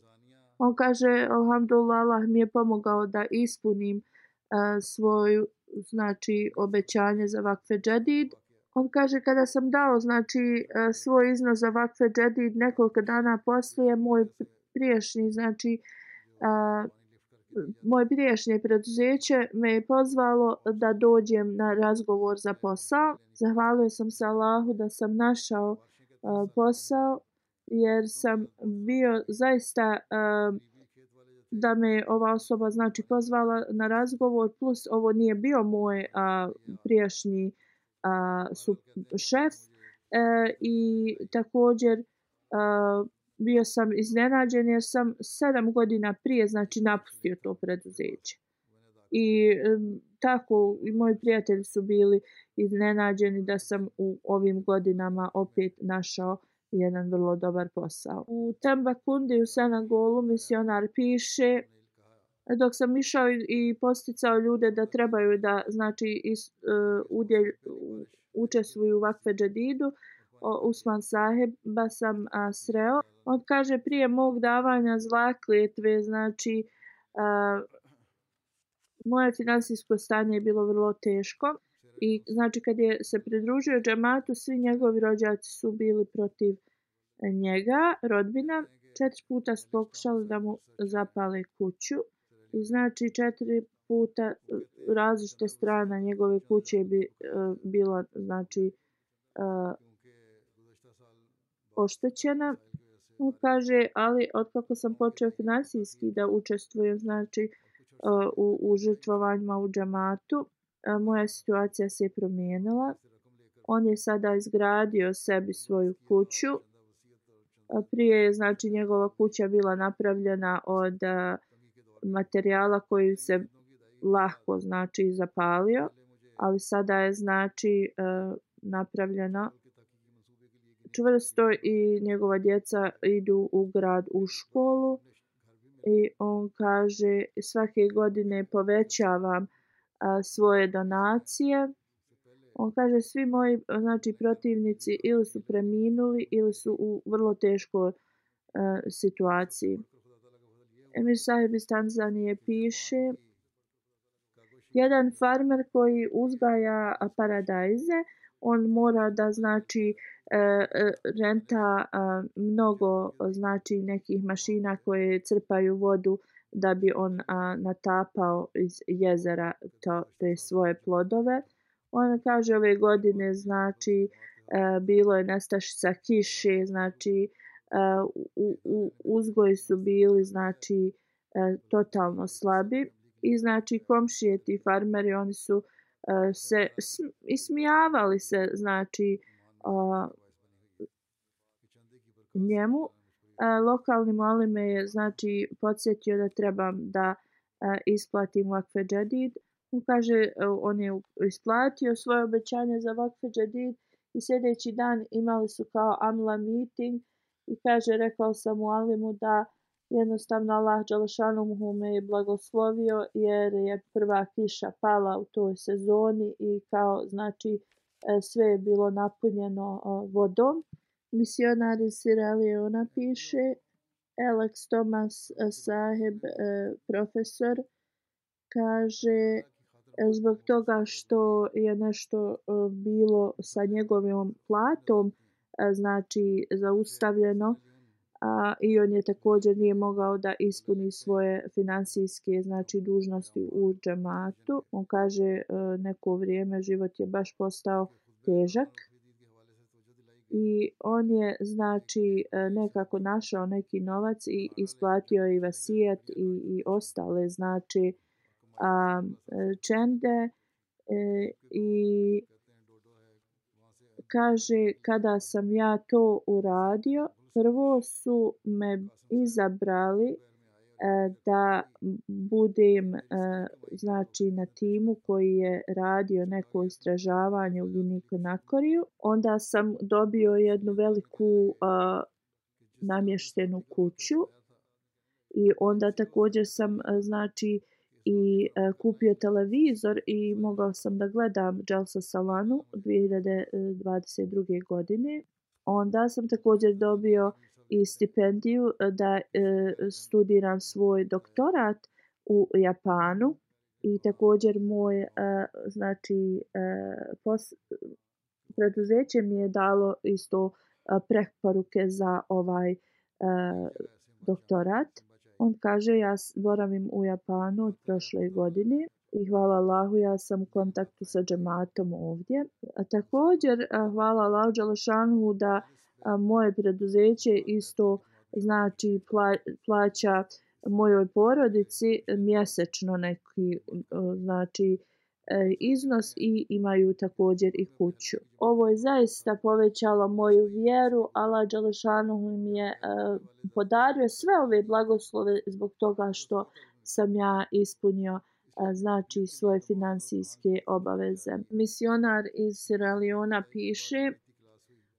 On kaže, alhamdulillah, Allah mi je pomogao da ispunim uh, svoju znači obećanje za vakfe džedid. On kaže kada sam dao znači svoj iznos za vakfe džedid nekoliko dana poslije moj priješnji znači a, moje priješnje preduzeće me je pozvalo da dođem na razgovor za posao. Zahvalio sam se Allahu da sam našao a, posao jer sam bio zaista a, da me ova osoba znači pozvala na razgovor plus ovo nije bio moj a, prijašnji a, su šef e, i također a, bio sam iznenađen jer sam sedam godina prije znači napustio to preduzeće. I tako i moji prijatelji su bili iznenađeni da sam u ovim godinama opet našao jedan vrlo dobar posao. U Tembakundi u Senagolu misionar piše dok sam išao i posticao ljude da trebaju da znači is, e, uh, udjel, učestvuju u vakfe džadidu, Usman Saheba sam a, sreo. On kaže prije mog davanja zla kljetve, znači a, moje finansijsko stanje je bilo vrlo teško. I znači kad je se pridružio džamatu, svi njegovi rođaci su bili protiv e, njega, rodbina. Četiri puta su pokušali da mu zapale kuću. I znači četiri puta e, različite strane njegove kuće bi uh, bila znači uh, oštećena. On kaže, ali otkako sam počeo finansijski da učestvujem znači, u, u žrtvovanjima u džamatu, moja situacija se je promijenila. On je sada izgradio sebi svoju kuću. Prije je znači njegova kuća bila napravljena od materijala koji se lahko znači zapalio, ali sada je znači napravljena čvrsto i njegova djeca idu u grad u školu i on kaže svake godine povećavam a, svoje donacije. On kaže svi moji znači protivnici ili su preminuli ili su u vrlo teškoj situaciji. Emir Sahib iz Tanzanije piše jedan farmer koji uzgaja paradajze, on mora da znači e, e, renta mnogo znači nekih mašina koje crpaju vodu da bi on natapao iz jezera to te svoje plodove. On kaže ove godine znači e, bilo je nestašica kiše, znači e, u, u, uzgoji su bili znači e, totalno slabi i znači komšije ti farmeri oni su e, se ismijavali se znači a, njemu. Lokalni mali me je znači podsjetio da trebam da a, isplatim vakfe džedid. On kaže, e, on je isplatio svoje obećanje za vakfe džedid i sljedeći dan imali su kao amla meeting i kaže, rekao sam u Alimu da jednostavno Allah Đalašanuhu me je blagoslovio jer je prva kiša pala u toj sezoni i kao znači e, sve je bilo napunjeno e, vodom. Misionar iz Sierra Leona piše, Alex Thomas eh, Saheb, eh, profesor, kaže eh, zbog toga što je nešto bilo sa njegovim platom, znači zaustavljeno, a, i on je također nije mogao da ispuni svoje finansijske znači dužnosti u džematu. On kaže neko vrijeme život je baš postao težak i on je znači e, nekako našao neki novac i isplatio i vasijet i, i ostale znači a, e, čende e, i kaže kada sam ja to uradio prvo su me izabrali E, da budem e, znači na timu koji je radio neko istražavanje u Giniku Nakoriju. Onda sam dobio jednu veliku e, namještenu kuću i onda također sam znači i kupio televizor i mogao sam da gledam Jelsa Salanu 2022. godine onda sam također dobio i stipendiju e, da e, studiram svoj doktorat u Japanu i također moj e, znači e, pos, preduzeće mi je dalo isto e, preporuke za ovaj e, doktorat. On kaže ja boravim u Japanu od prošle godine i hvala Allahu ja sam u kontaktu sa džematom ovdje. A također e, hvala Allahu Đalašanu da a, moje preduzeće isto znači pla, plaća mojoj porodici mjesečno neki znači e, iznos i imaju također i kuću. Ovo je zaista povećalo moju vjeru. Allah Đalešanu mi je e, podario sve ove blagoslove zbog toga što sam ja ispunio e, znači svoje finansijske obaveze. Misionar iz Sierra Leona piše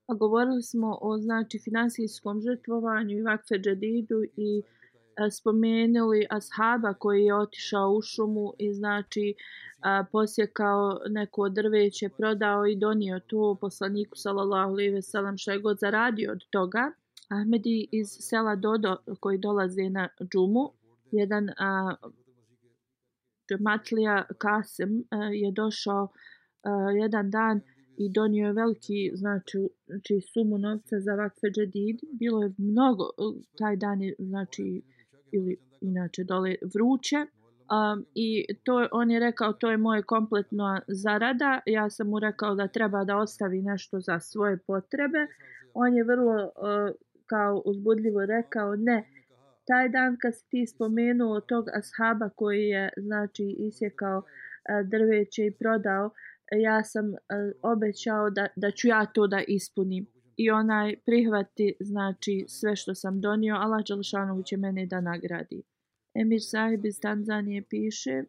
a govorili smo o znači finansijskom žrtvovanju i vakfe džedidu i e, spomenuli ashaba koji je otišao u šumu i znači a, posjekao neko drveće, prodao i donio to poslaniku sallallahu alejhi ve sellem što je god zaradio od toga. Ahmedi iz sela Dodo koji dolaze na džumu, jedan a, Matlija Kasem a, e, je došao a, jedan dan i donio je veliki znači, znači sumu novca za vakfe džedid. Bilo je mnogo, e, taj dan je znači ili inače dole vruće. Um, I to on je rekao to je moje kompletno zarada. Ja sam mu rekao da treba da ostavi nešto za svoje potrebe. On je vrlo uh, kao uzbudljivo rekao ne, taj dan kad si ti spomenuo tog ashaba koji je znači isjekao e, drveće i prodao ja sam e, obećao da, da ću ja to da ispunim. I onaj prihvati znači sve što sam donio Allah Đelšanovu će mene da nagradi. Emir Sahib iz Tanzanije piše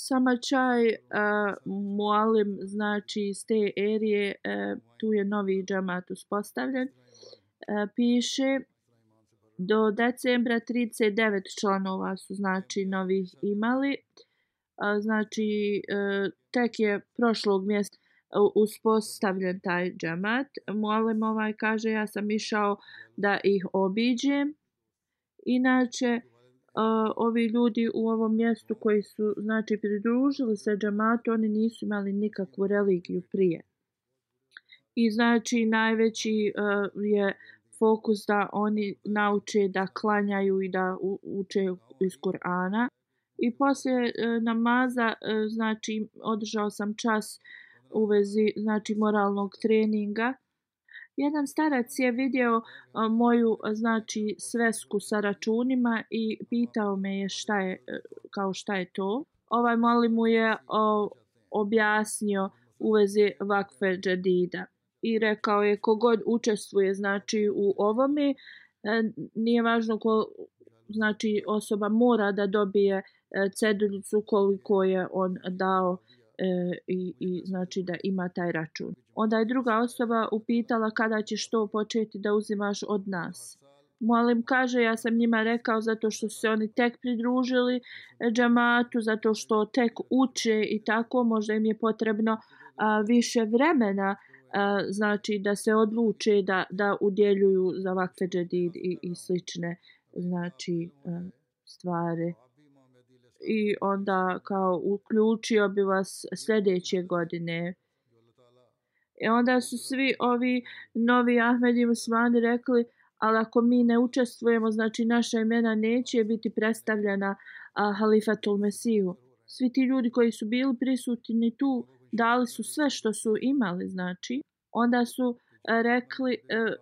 Sama čaj e, uh, mualim znači iz te erije uh, tu je novi džamat uspostavljen. Uh, piše do decembra 39 članova su znači novih imali. Znači e, tek je prošlog mjesta e, uspostavljen taj džemat. Molim ovaj kaže ja sam išao da ih obiđem. Inače e, ovi ljudi u ovom mjestu koji su znači pridružili se džematu oni nisu imali nikakvu religiju prije. I znači najveći je fokus da oni nauče da klanjaju i da uče iz Kur'ana. I poslije e, namaza, e, znači, održao sam čas u vezi, znači, moralnog treninga. Jedan starac je vidio e, moju, e, znači, svesku sa računima i pitao me je šta je, e, kao šta je to. Ovaj mali mu je o, objasnio u vezi vakfe džedida i rekao je kogod učestvuje znači u ovome e, nije važno ko znači osoba mora da dobije E, ceduljicu koliko je on dao e, i, i znači da ima taj račun. Onda je druga osoba upitala kada ćeš to početi da uzimaš od nas. Molim kaže, ja sam njima rekao zato što se oni tek pridružili džamatu, zato što tek uče i tako, možda im je potrebno a, više vremena znači da se odluče da da udjeljuju za vakfe džedid i, i slične znači stvari i onda kao uključio bi vas sljedeće godine i onda su svi ovi novi Ahmedi musmani rekli ali ako mi ne učestvujemo, znači naša imena neće biti predstavljena a, halifatul Mesiju. Svi ti ljudi koji su bili prisutni tu, dali su sve što su imali, znači. Onda su a, rekli, a,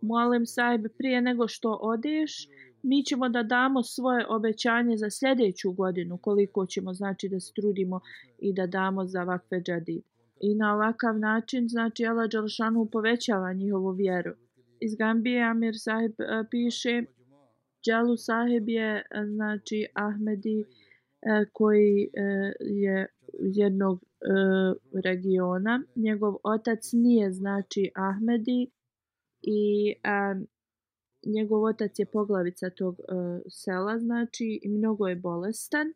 molim sajbe, prije nego što odeš, mi ćemo da damo svoje obećanje za sljedeću godinu, koliko ćemo, znači, da strudimo i da damo za vakfe džadid. I na ovakav način, znači, Allah Đalšanu povećava njihovu vjeru iz Gambije Amir Sahib e, piše Džalu Sahib je e, znači Ahmedi e, koji je jednog regiona. Njegov otac nije znači Ahmedi i um, njegov otac je poglavica tog uh, sela znači i mnogo je bolestan.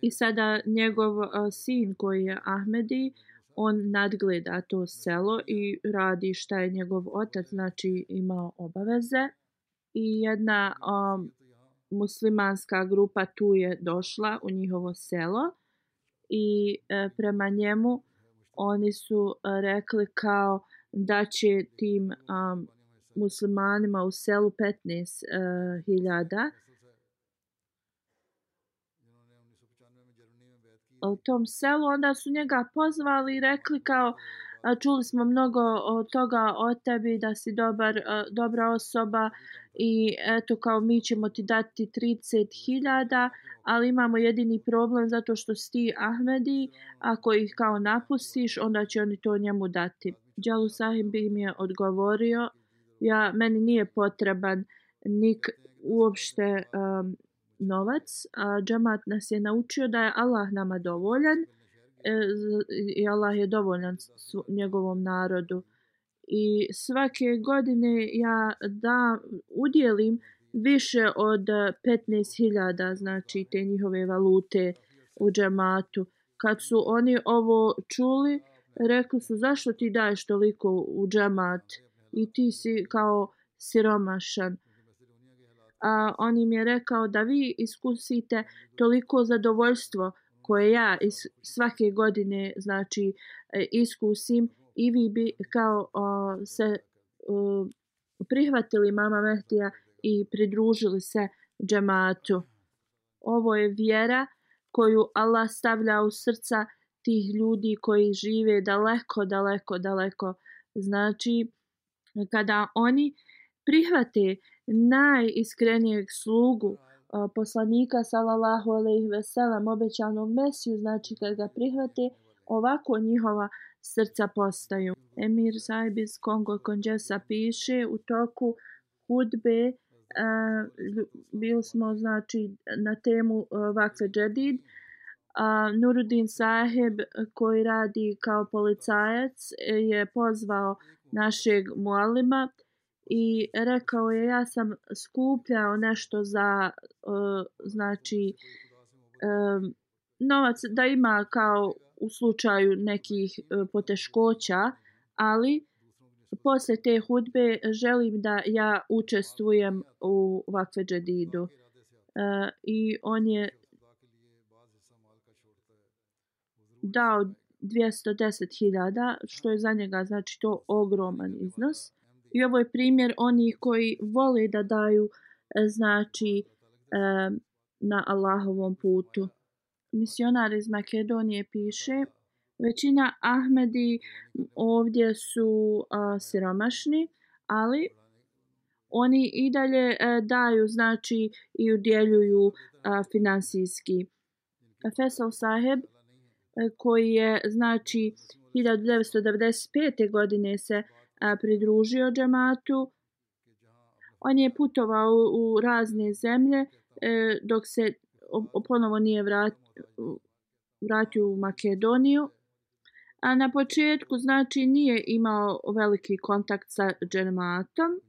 I sada njegov uh, sin koji je Ahmedi on nadgleda to selo i radi šta je njegov otac znači imao obaveze i jedna um, muslimanska grupa tu je došla u njihovo selo i e, prema njemu oni su e, rekli kao da će tim um, muslimanima u selu 15.000 u tom selu, onda su njega pozvali i rekli kao čuli smo mnogo od toga o tebi da si dobar, dobra osoba i eto kao mi ćemo ti dati 30.000 ali imamo jedini problem zato što si ti Ahmedi ako ih kao napustiš onda će oni to njemu dati. Džalu Sahim bi mi je odgovorio ja, meni nije potreban nik uopšte um, novac, a džamat nas je naučio da je Allah nama dovoljan e, i Allah je dovoljan njegovom narodu. I svake godine ja da udjelim više od 15.000 znači te njihove valute u džematu. Kad su oni ovo čuli, rekli su zašto ti daješ toliko u džemat i ti si kao siromašan a, on im je rekao da vi iskusite toliko zadovoljstvo koje ja is, svake godine znači e, iskusim i vi bi kao o, se o, prihvatili mama Mehtija i pridružili se džematu. Ovo je vjera koju Allah stavlja u srca tih ljudi koji žive daleko, daleko, daleko. Znači, kada oni prihvate najiskrenijeg slugu poslanika sallallahu alejhi ve sellem obećanog mesiju znači kad ga prihvate ovako njihova srca postaju. Emir Saib iz Kongo Konđesa piše u toku hudbe uh, bili smo znači na temu uh, Vakfe Džedid uh, Nurudin Saheb koji radi kao policajac je pozvao našeg mualima uh, i rekao je ja sam skupljao nešto za uh, znači um, novac da ima kao u slučaju nekih uh, poteškoća ali posle te hudbe želim da ja učestvujem u vakfe džedidu. Uh, i on je dao 210.000 što je za njega znači to ogroman iznos I ovo je primjer onih koji vole da daju e, znači e, na Allahovom putu. Misionar iz Makedonije piše većina Ahmedi ovdje su a, siromašni, ali oni i dalje a, e, daju znači i udjeljuju a, finansijski. Fesel Saheb koji je znači 1995. godine se a, pridružio džematu. On je putovao u, u razne zemlje e, dok se o, ponovo nije vrat, vratio u Makedoniju. A na početku znači nije imao veliki kontakt sa džematom,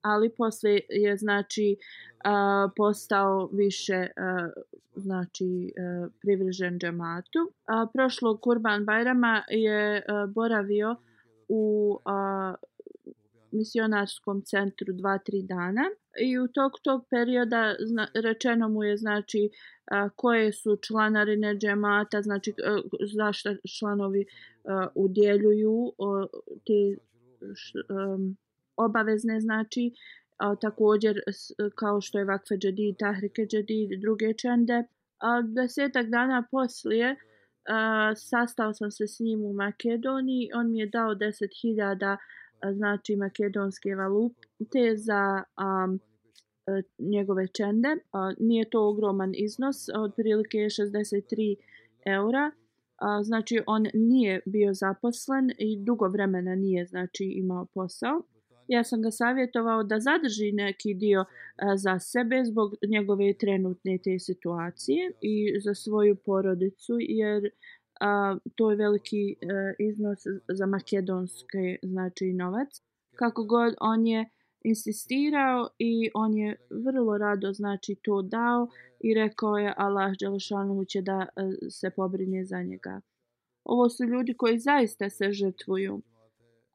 ali posle je znači a, postao više a, znači a, privržen džematu. A, prošlog Kurban Bajrama je a, boravio u a, misionarskom centru 2-3 dana i u tog tog perioda zna, rečeno mu je znači a, koje su članarine džemata, znači e, a, zašto članovi a, udjeljuju a, te š, a, obavezne znači a, također kao što je Vakfe Džedid, Tahrike Džedid i druge čende. A, desetak dana poslije a, sastao sam se s njim u Makedoniji. On mi je dao 10.000 znači makedonske valute za a, njegove čende. A, nije to ogroman iznos, otprilike 63 eura. A, znači on nije bio zaposlen i dugo vremena nije znači imao posao. Ja sam ga savjetovao da zadrži neki dio a, za sebe zbog njegove trenutne te situacije i za svoju porodicu jer a, to je veliki a, iznos za makedonski znači novac. Kako god on je insistirao i on je vrlo rado znači to dao i rekao je Allah Đelešanu će da se pobrine za njega. Ovo su ljudi koji zaista se žrtvuju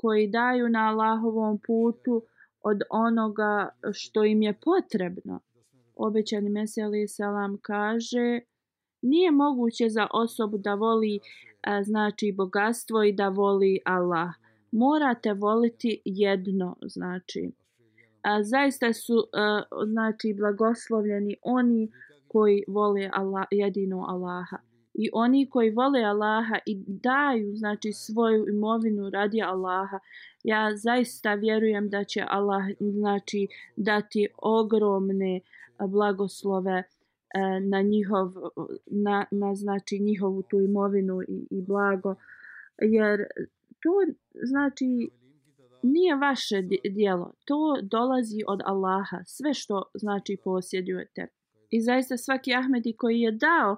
koji daju na Allahovom putu od onoga što im je potrebno. Obećani Mesija selam kaže nije moguće za osobu da voli a, znači bogatstvo i da voli Allah. Morate voliti jedno, znači. A, zaista su a, znači blagoslovljeni oni koji vole Allah, jedino Allaha i oni koji vole Allaha i daju znači svoju imovinu radi Allaha. Ja zaista vjerujem da će Allah znači dati ogromne blagoslove e, na njihov na, na znači njihovu tu imovinu i, i blago. Jer to znači nije vaše dijelo. To dolazi od Allaha. Sve što znači posjedujete. I zaista svaki Ahmedi koji je dao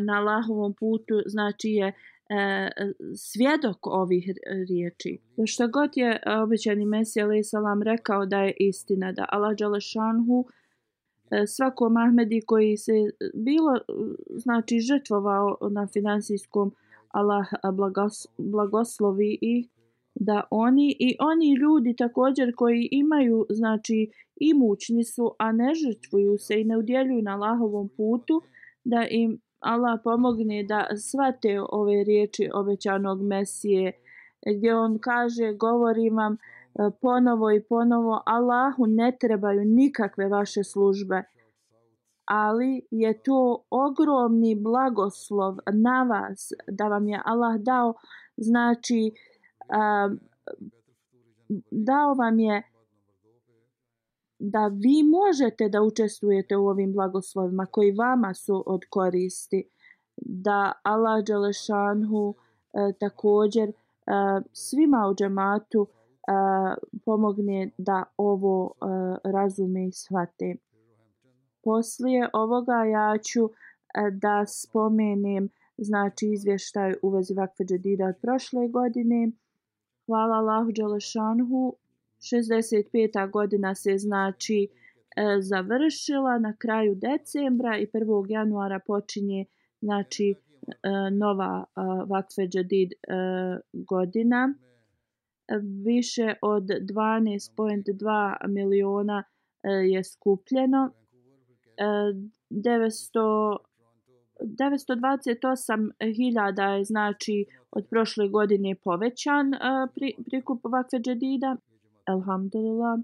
na Allahovom putu znači je e, svjedok ovih riječi. Što god je e, obećani Mesija alaih salam rekao da je istina, da Allah Đalešanhu e, svakom Ahmedi koji se bilo znači žrtvovao na finansijskom Allah blagos, blagoslovi i da oni i oni ljudi također koji imaju znači imućni su a ne žrtvuju se i ne udjeljuju na Allahovom putu da im Allah pomogne da svate ove riječi obećanog Mesije gdje on kaže govorim vam e, ponovo i ponovo Allahu ne trebaju nikakve vaše službe ali je to ogromni blagoslov na vas da vam je Allah dao. Znači dao vam je da vi možete da učestvujete u ovim blagoslovima koji vama su od koristi da Allah Đelešanhu e, također e, svima u džematu e, pomogne da ovo e, razume i shvate. Poslije ovoga ja ću e, da spomenem znači izvještaj u vezi vakfe džedida od prošle godine. Hvala Allahu Đelešanhu 65. godina se znači e, završila na kraju decembra i 1. januara počinje znači e, nova e, Vakfe Jadid godina. Više od 12.2 miliona je skupljeno. 900 928.000 je znači od prošle godine povećan pri, prikup vakfe džedida. Alhamdulillah.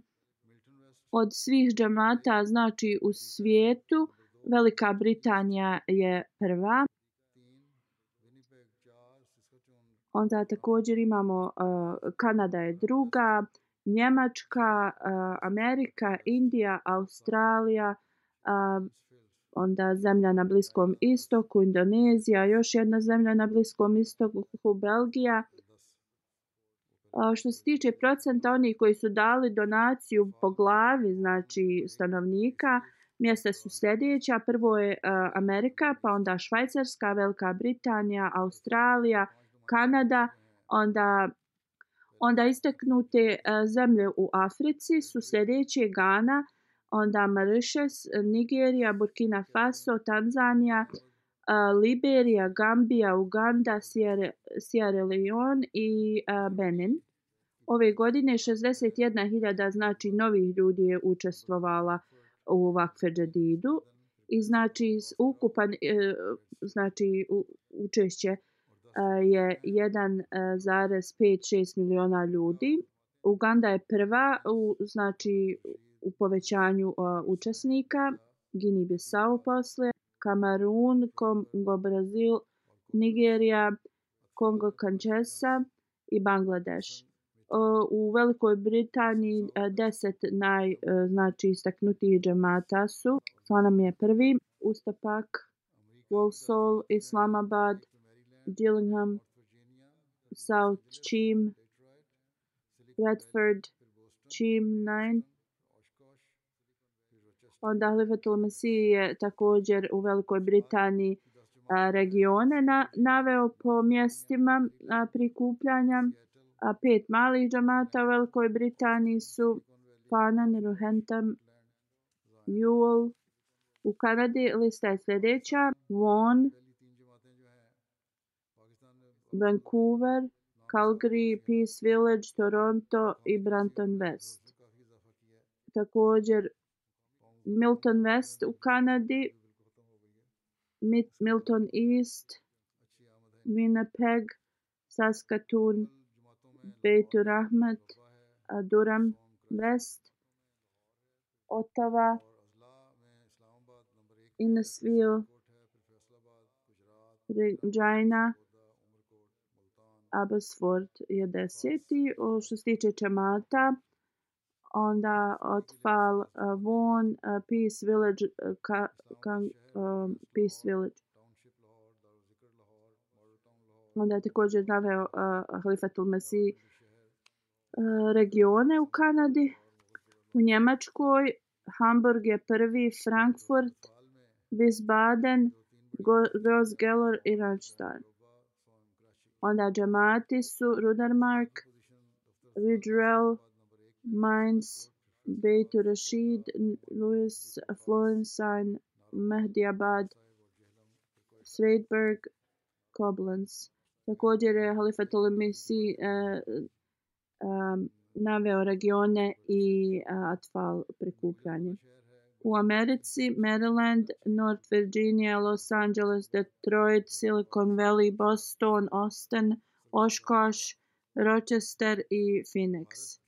Od svih džamata, znači u svijetu, Velika Britanija je prva. Onda također imamo uh, Kanada je druga, Njemačka, uh, Amerika, Indija, Australija, uh, onda zemlja na Bliskom istoku, Indonezija, još jedna zemlja na Bliskom istoku, Belgija što se tiče procenta oni koji su dali donaciju po glavi, znači stanovnika, mjesta su sljedeća. Prvo je e, Amerika, pa onda Švajcarska, Velika Britanija, Australija, Kanada, onda onda isteknute e, zemlje u Africi su sljedeće Gana, onda Mauritius, Nigerija, Burkina Faso, Tanzanija, Liberija, Gambija, Uganda, Sierra, Sierra Leone i Benin. Ove godine 61.000 znači novih ljudi je učestvovala u Vakfe Džadidu i znači ukupan e, znači učešće je 1,56 e, miliona ljudi Uganda je prva u znači u povećanju uh, učesnika, Gini Bissau posle, Kamerun, Kongo Brazil, Nigerija, Kongo Kančesa i Bangladeš. U Velikoj Britaniji uh, deset naj e, znači istaknutijih džemata su Slanam je prvi, Ustapak, Walsall, Islamabad, Gillingham, South Cheam, Redford, Cheam 9. Onda Halifatul Mesih je također u Velikoj Britaniji a, regione na, naveo po mjestima a, prikupljanja. A, pet malih džamata u Velikoj Britaniji su Panan, Rohentham, Ewell. U Kanadi lista je sljedeća. Vaughan, Vancouver, Calgary, Peace Village, Toronto i Branton West. Također Milton West u Kanadi, Milton East, Winnipeg, Saskatoon, Beitur Ahmed, Durham West, Ottawa, Innisville, Regina, Abbotsford je deseti. O, što se tiče čemata, onda Otfal, uh, eh, uh, eh, Peace Village, uh, ka, ka, um, Peace Village. Onda je također naveo uh, Halifatul Mesih uh, regione u Kanadi. U Njemačkoj Hamburg je prvi, Frankfurt, Wiesbaden, Gross-Geller i Randstein. Onda džemati su Rudermark, Ridgewell, Mainz, Beit Rashid, Louis, Florenstein, Mehdiabad, Sredberg, Koblenz. Također je Halifa Tolemisi uh, eh, um, eh, naveo regione i uh, atfal prikupljanje. U Americi, Maryland, North Virginia, Los Angeles, Detroit, Silicon Valley, Boston, Austin, Oshkosh, Rochester i Phoenix.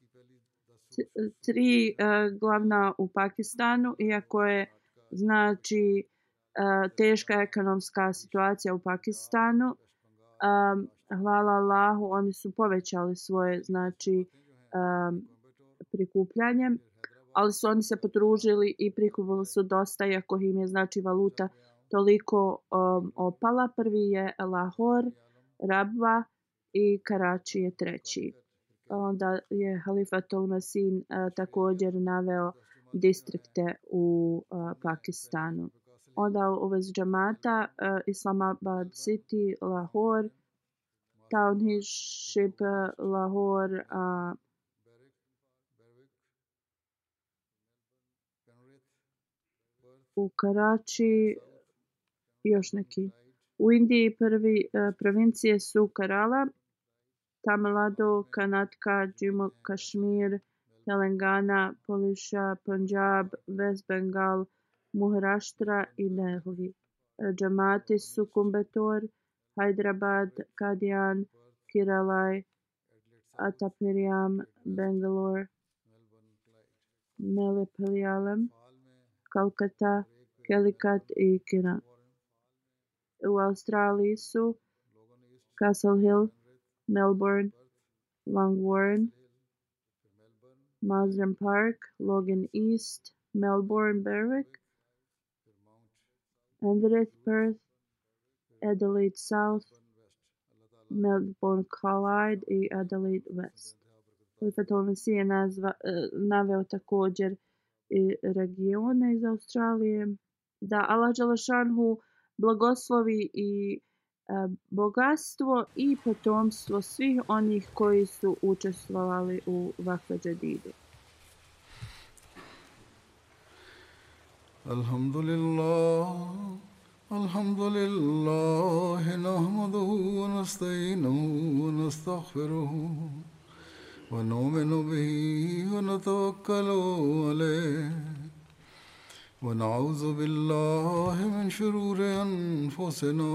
Tri uh, glavna u Pakistanu, iako je znači uh, teška ekonomska situacija u Pakistanu, um, hvala Allahu, oni su povećali svoje znači um, prikupljanje ali su oni se potružili i prikupili su dosta, iako im je znači valuta toliko um, opala. Prvi je Lahore, Rabva i Karači je treći. Onda je Halifatul Masin uh, također naveo distrikte u uh, Pakistanu. Onda u vezi džamata uh, Islamabad City, Lahore, Township, Lahore, uh, u Karači još neki. U Indiji prvi uh, provincije su Kerala, Tamil Nadu, Kanatka, Jammu Kashmir, Telangana, Polisha, Punjab, West Bengal, Maharashtra i Delhi. E, džamati su Kumbetor, Hyderabad, Kadian, Kiralaj, Atapiriam, Bangalore, Melipalialam. Kalkata, Kelikat i Kina. U Australiji su Castle Hill, Melbourne, Longwarren, Marsden Park, Logan East, Melbourne, Berwick, Andrews, Perth, Adelaide South, Melbourne, Clyde i Adelaide West. Prefetovni ono si je nazva, e, naveo također i regione iz Australije. Da Allah Đalašanhu blagoslovi i bogatstvo i potomstvo svih onih koji su učestvovali u Vakfa Džadidu. Alhamdulillah, alhamdulillah, nahmaduhu wa nasta'inuhu wa nastaghfiruhu. ونؤمن به ونتوكل عليه ونعوذ بالله من شرور انفسنا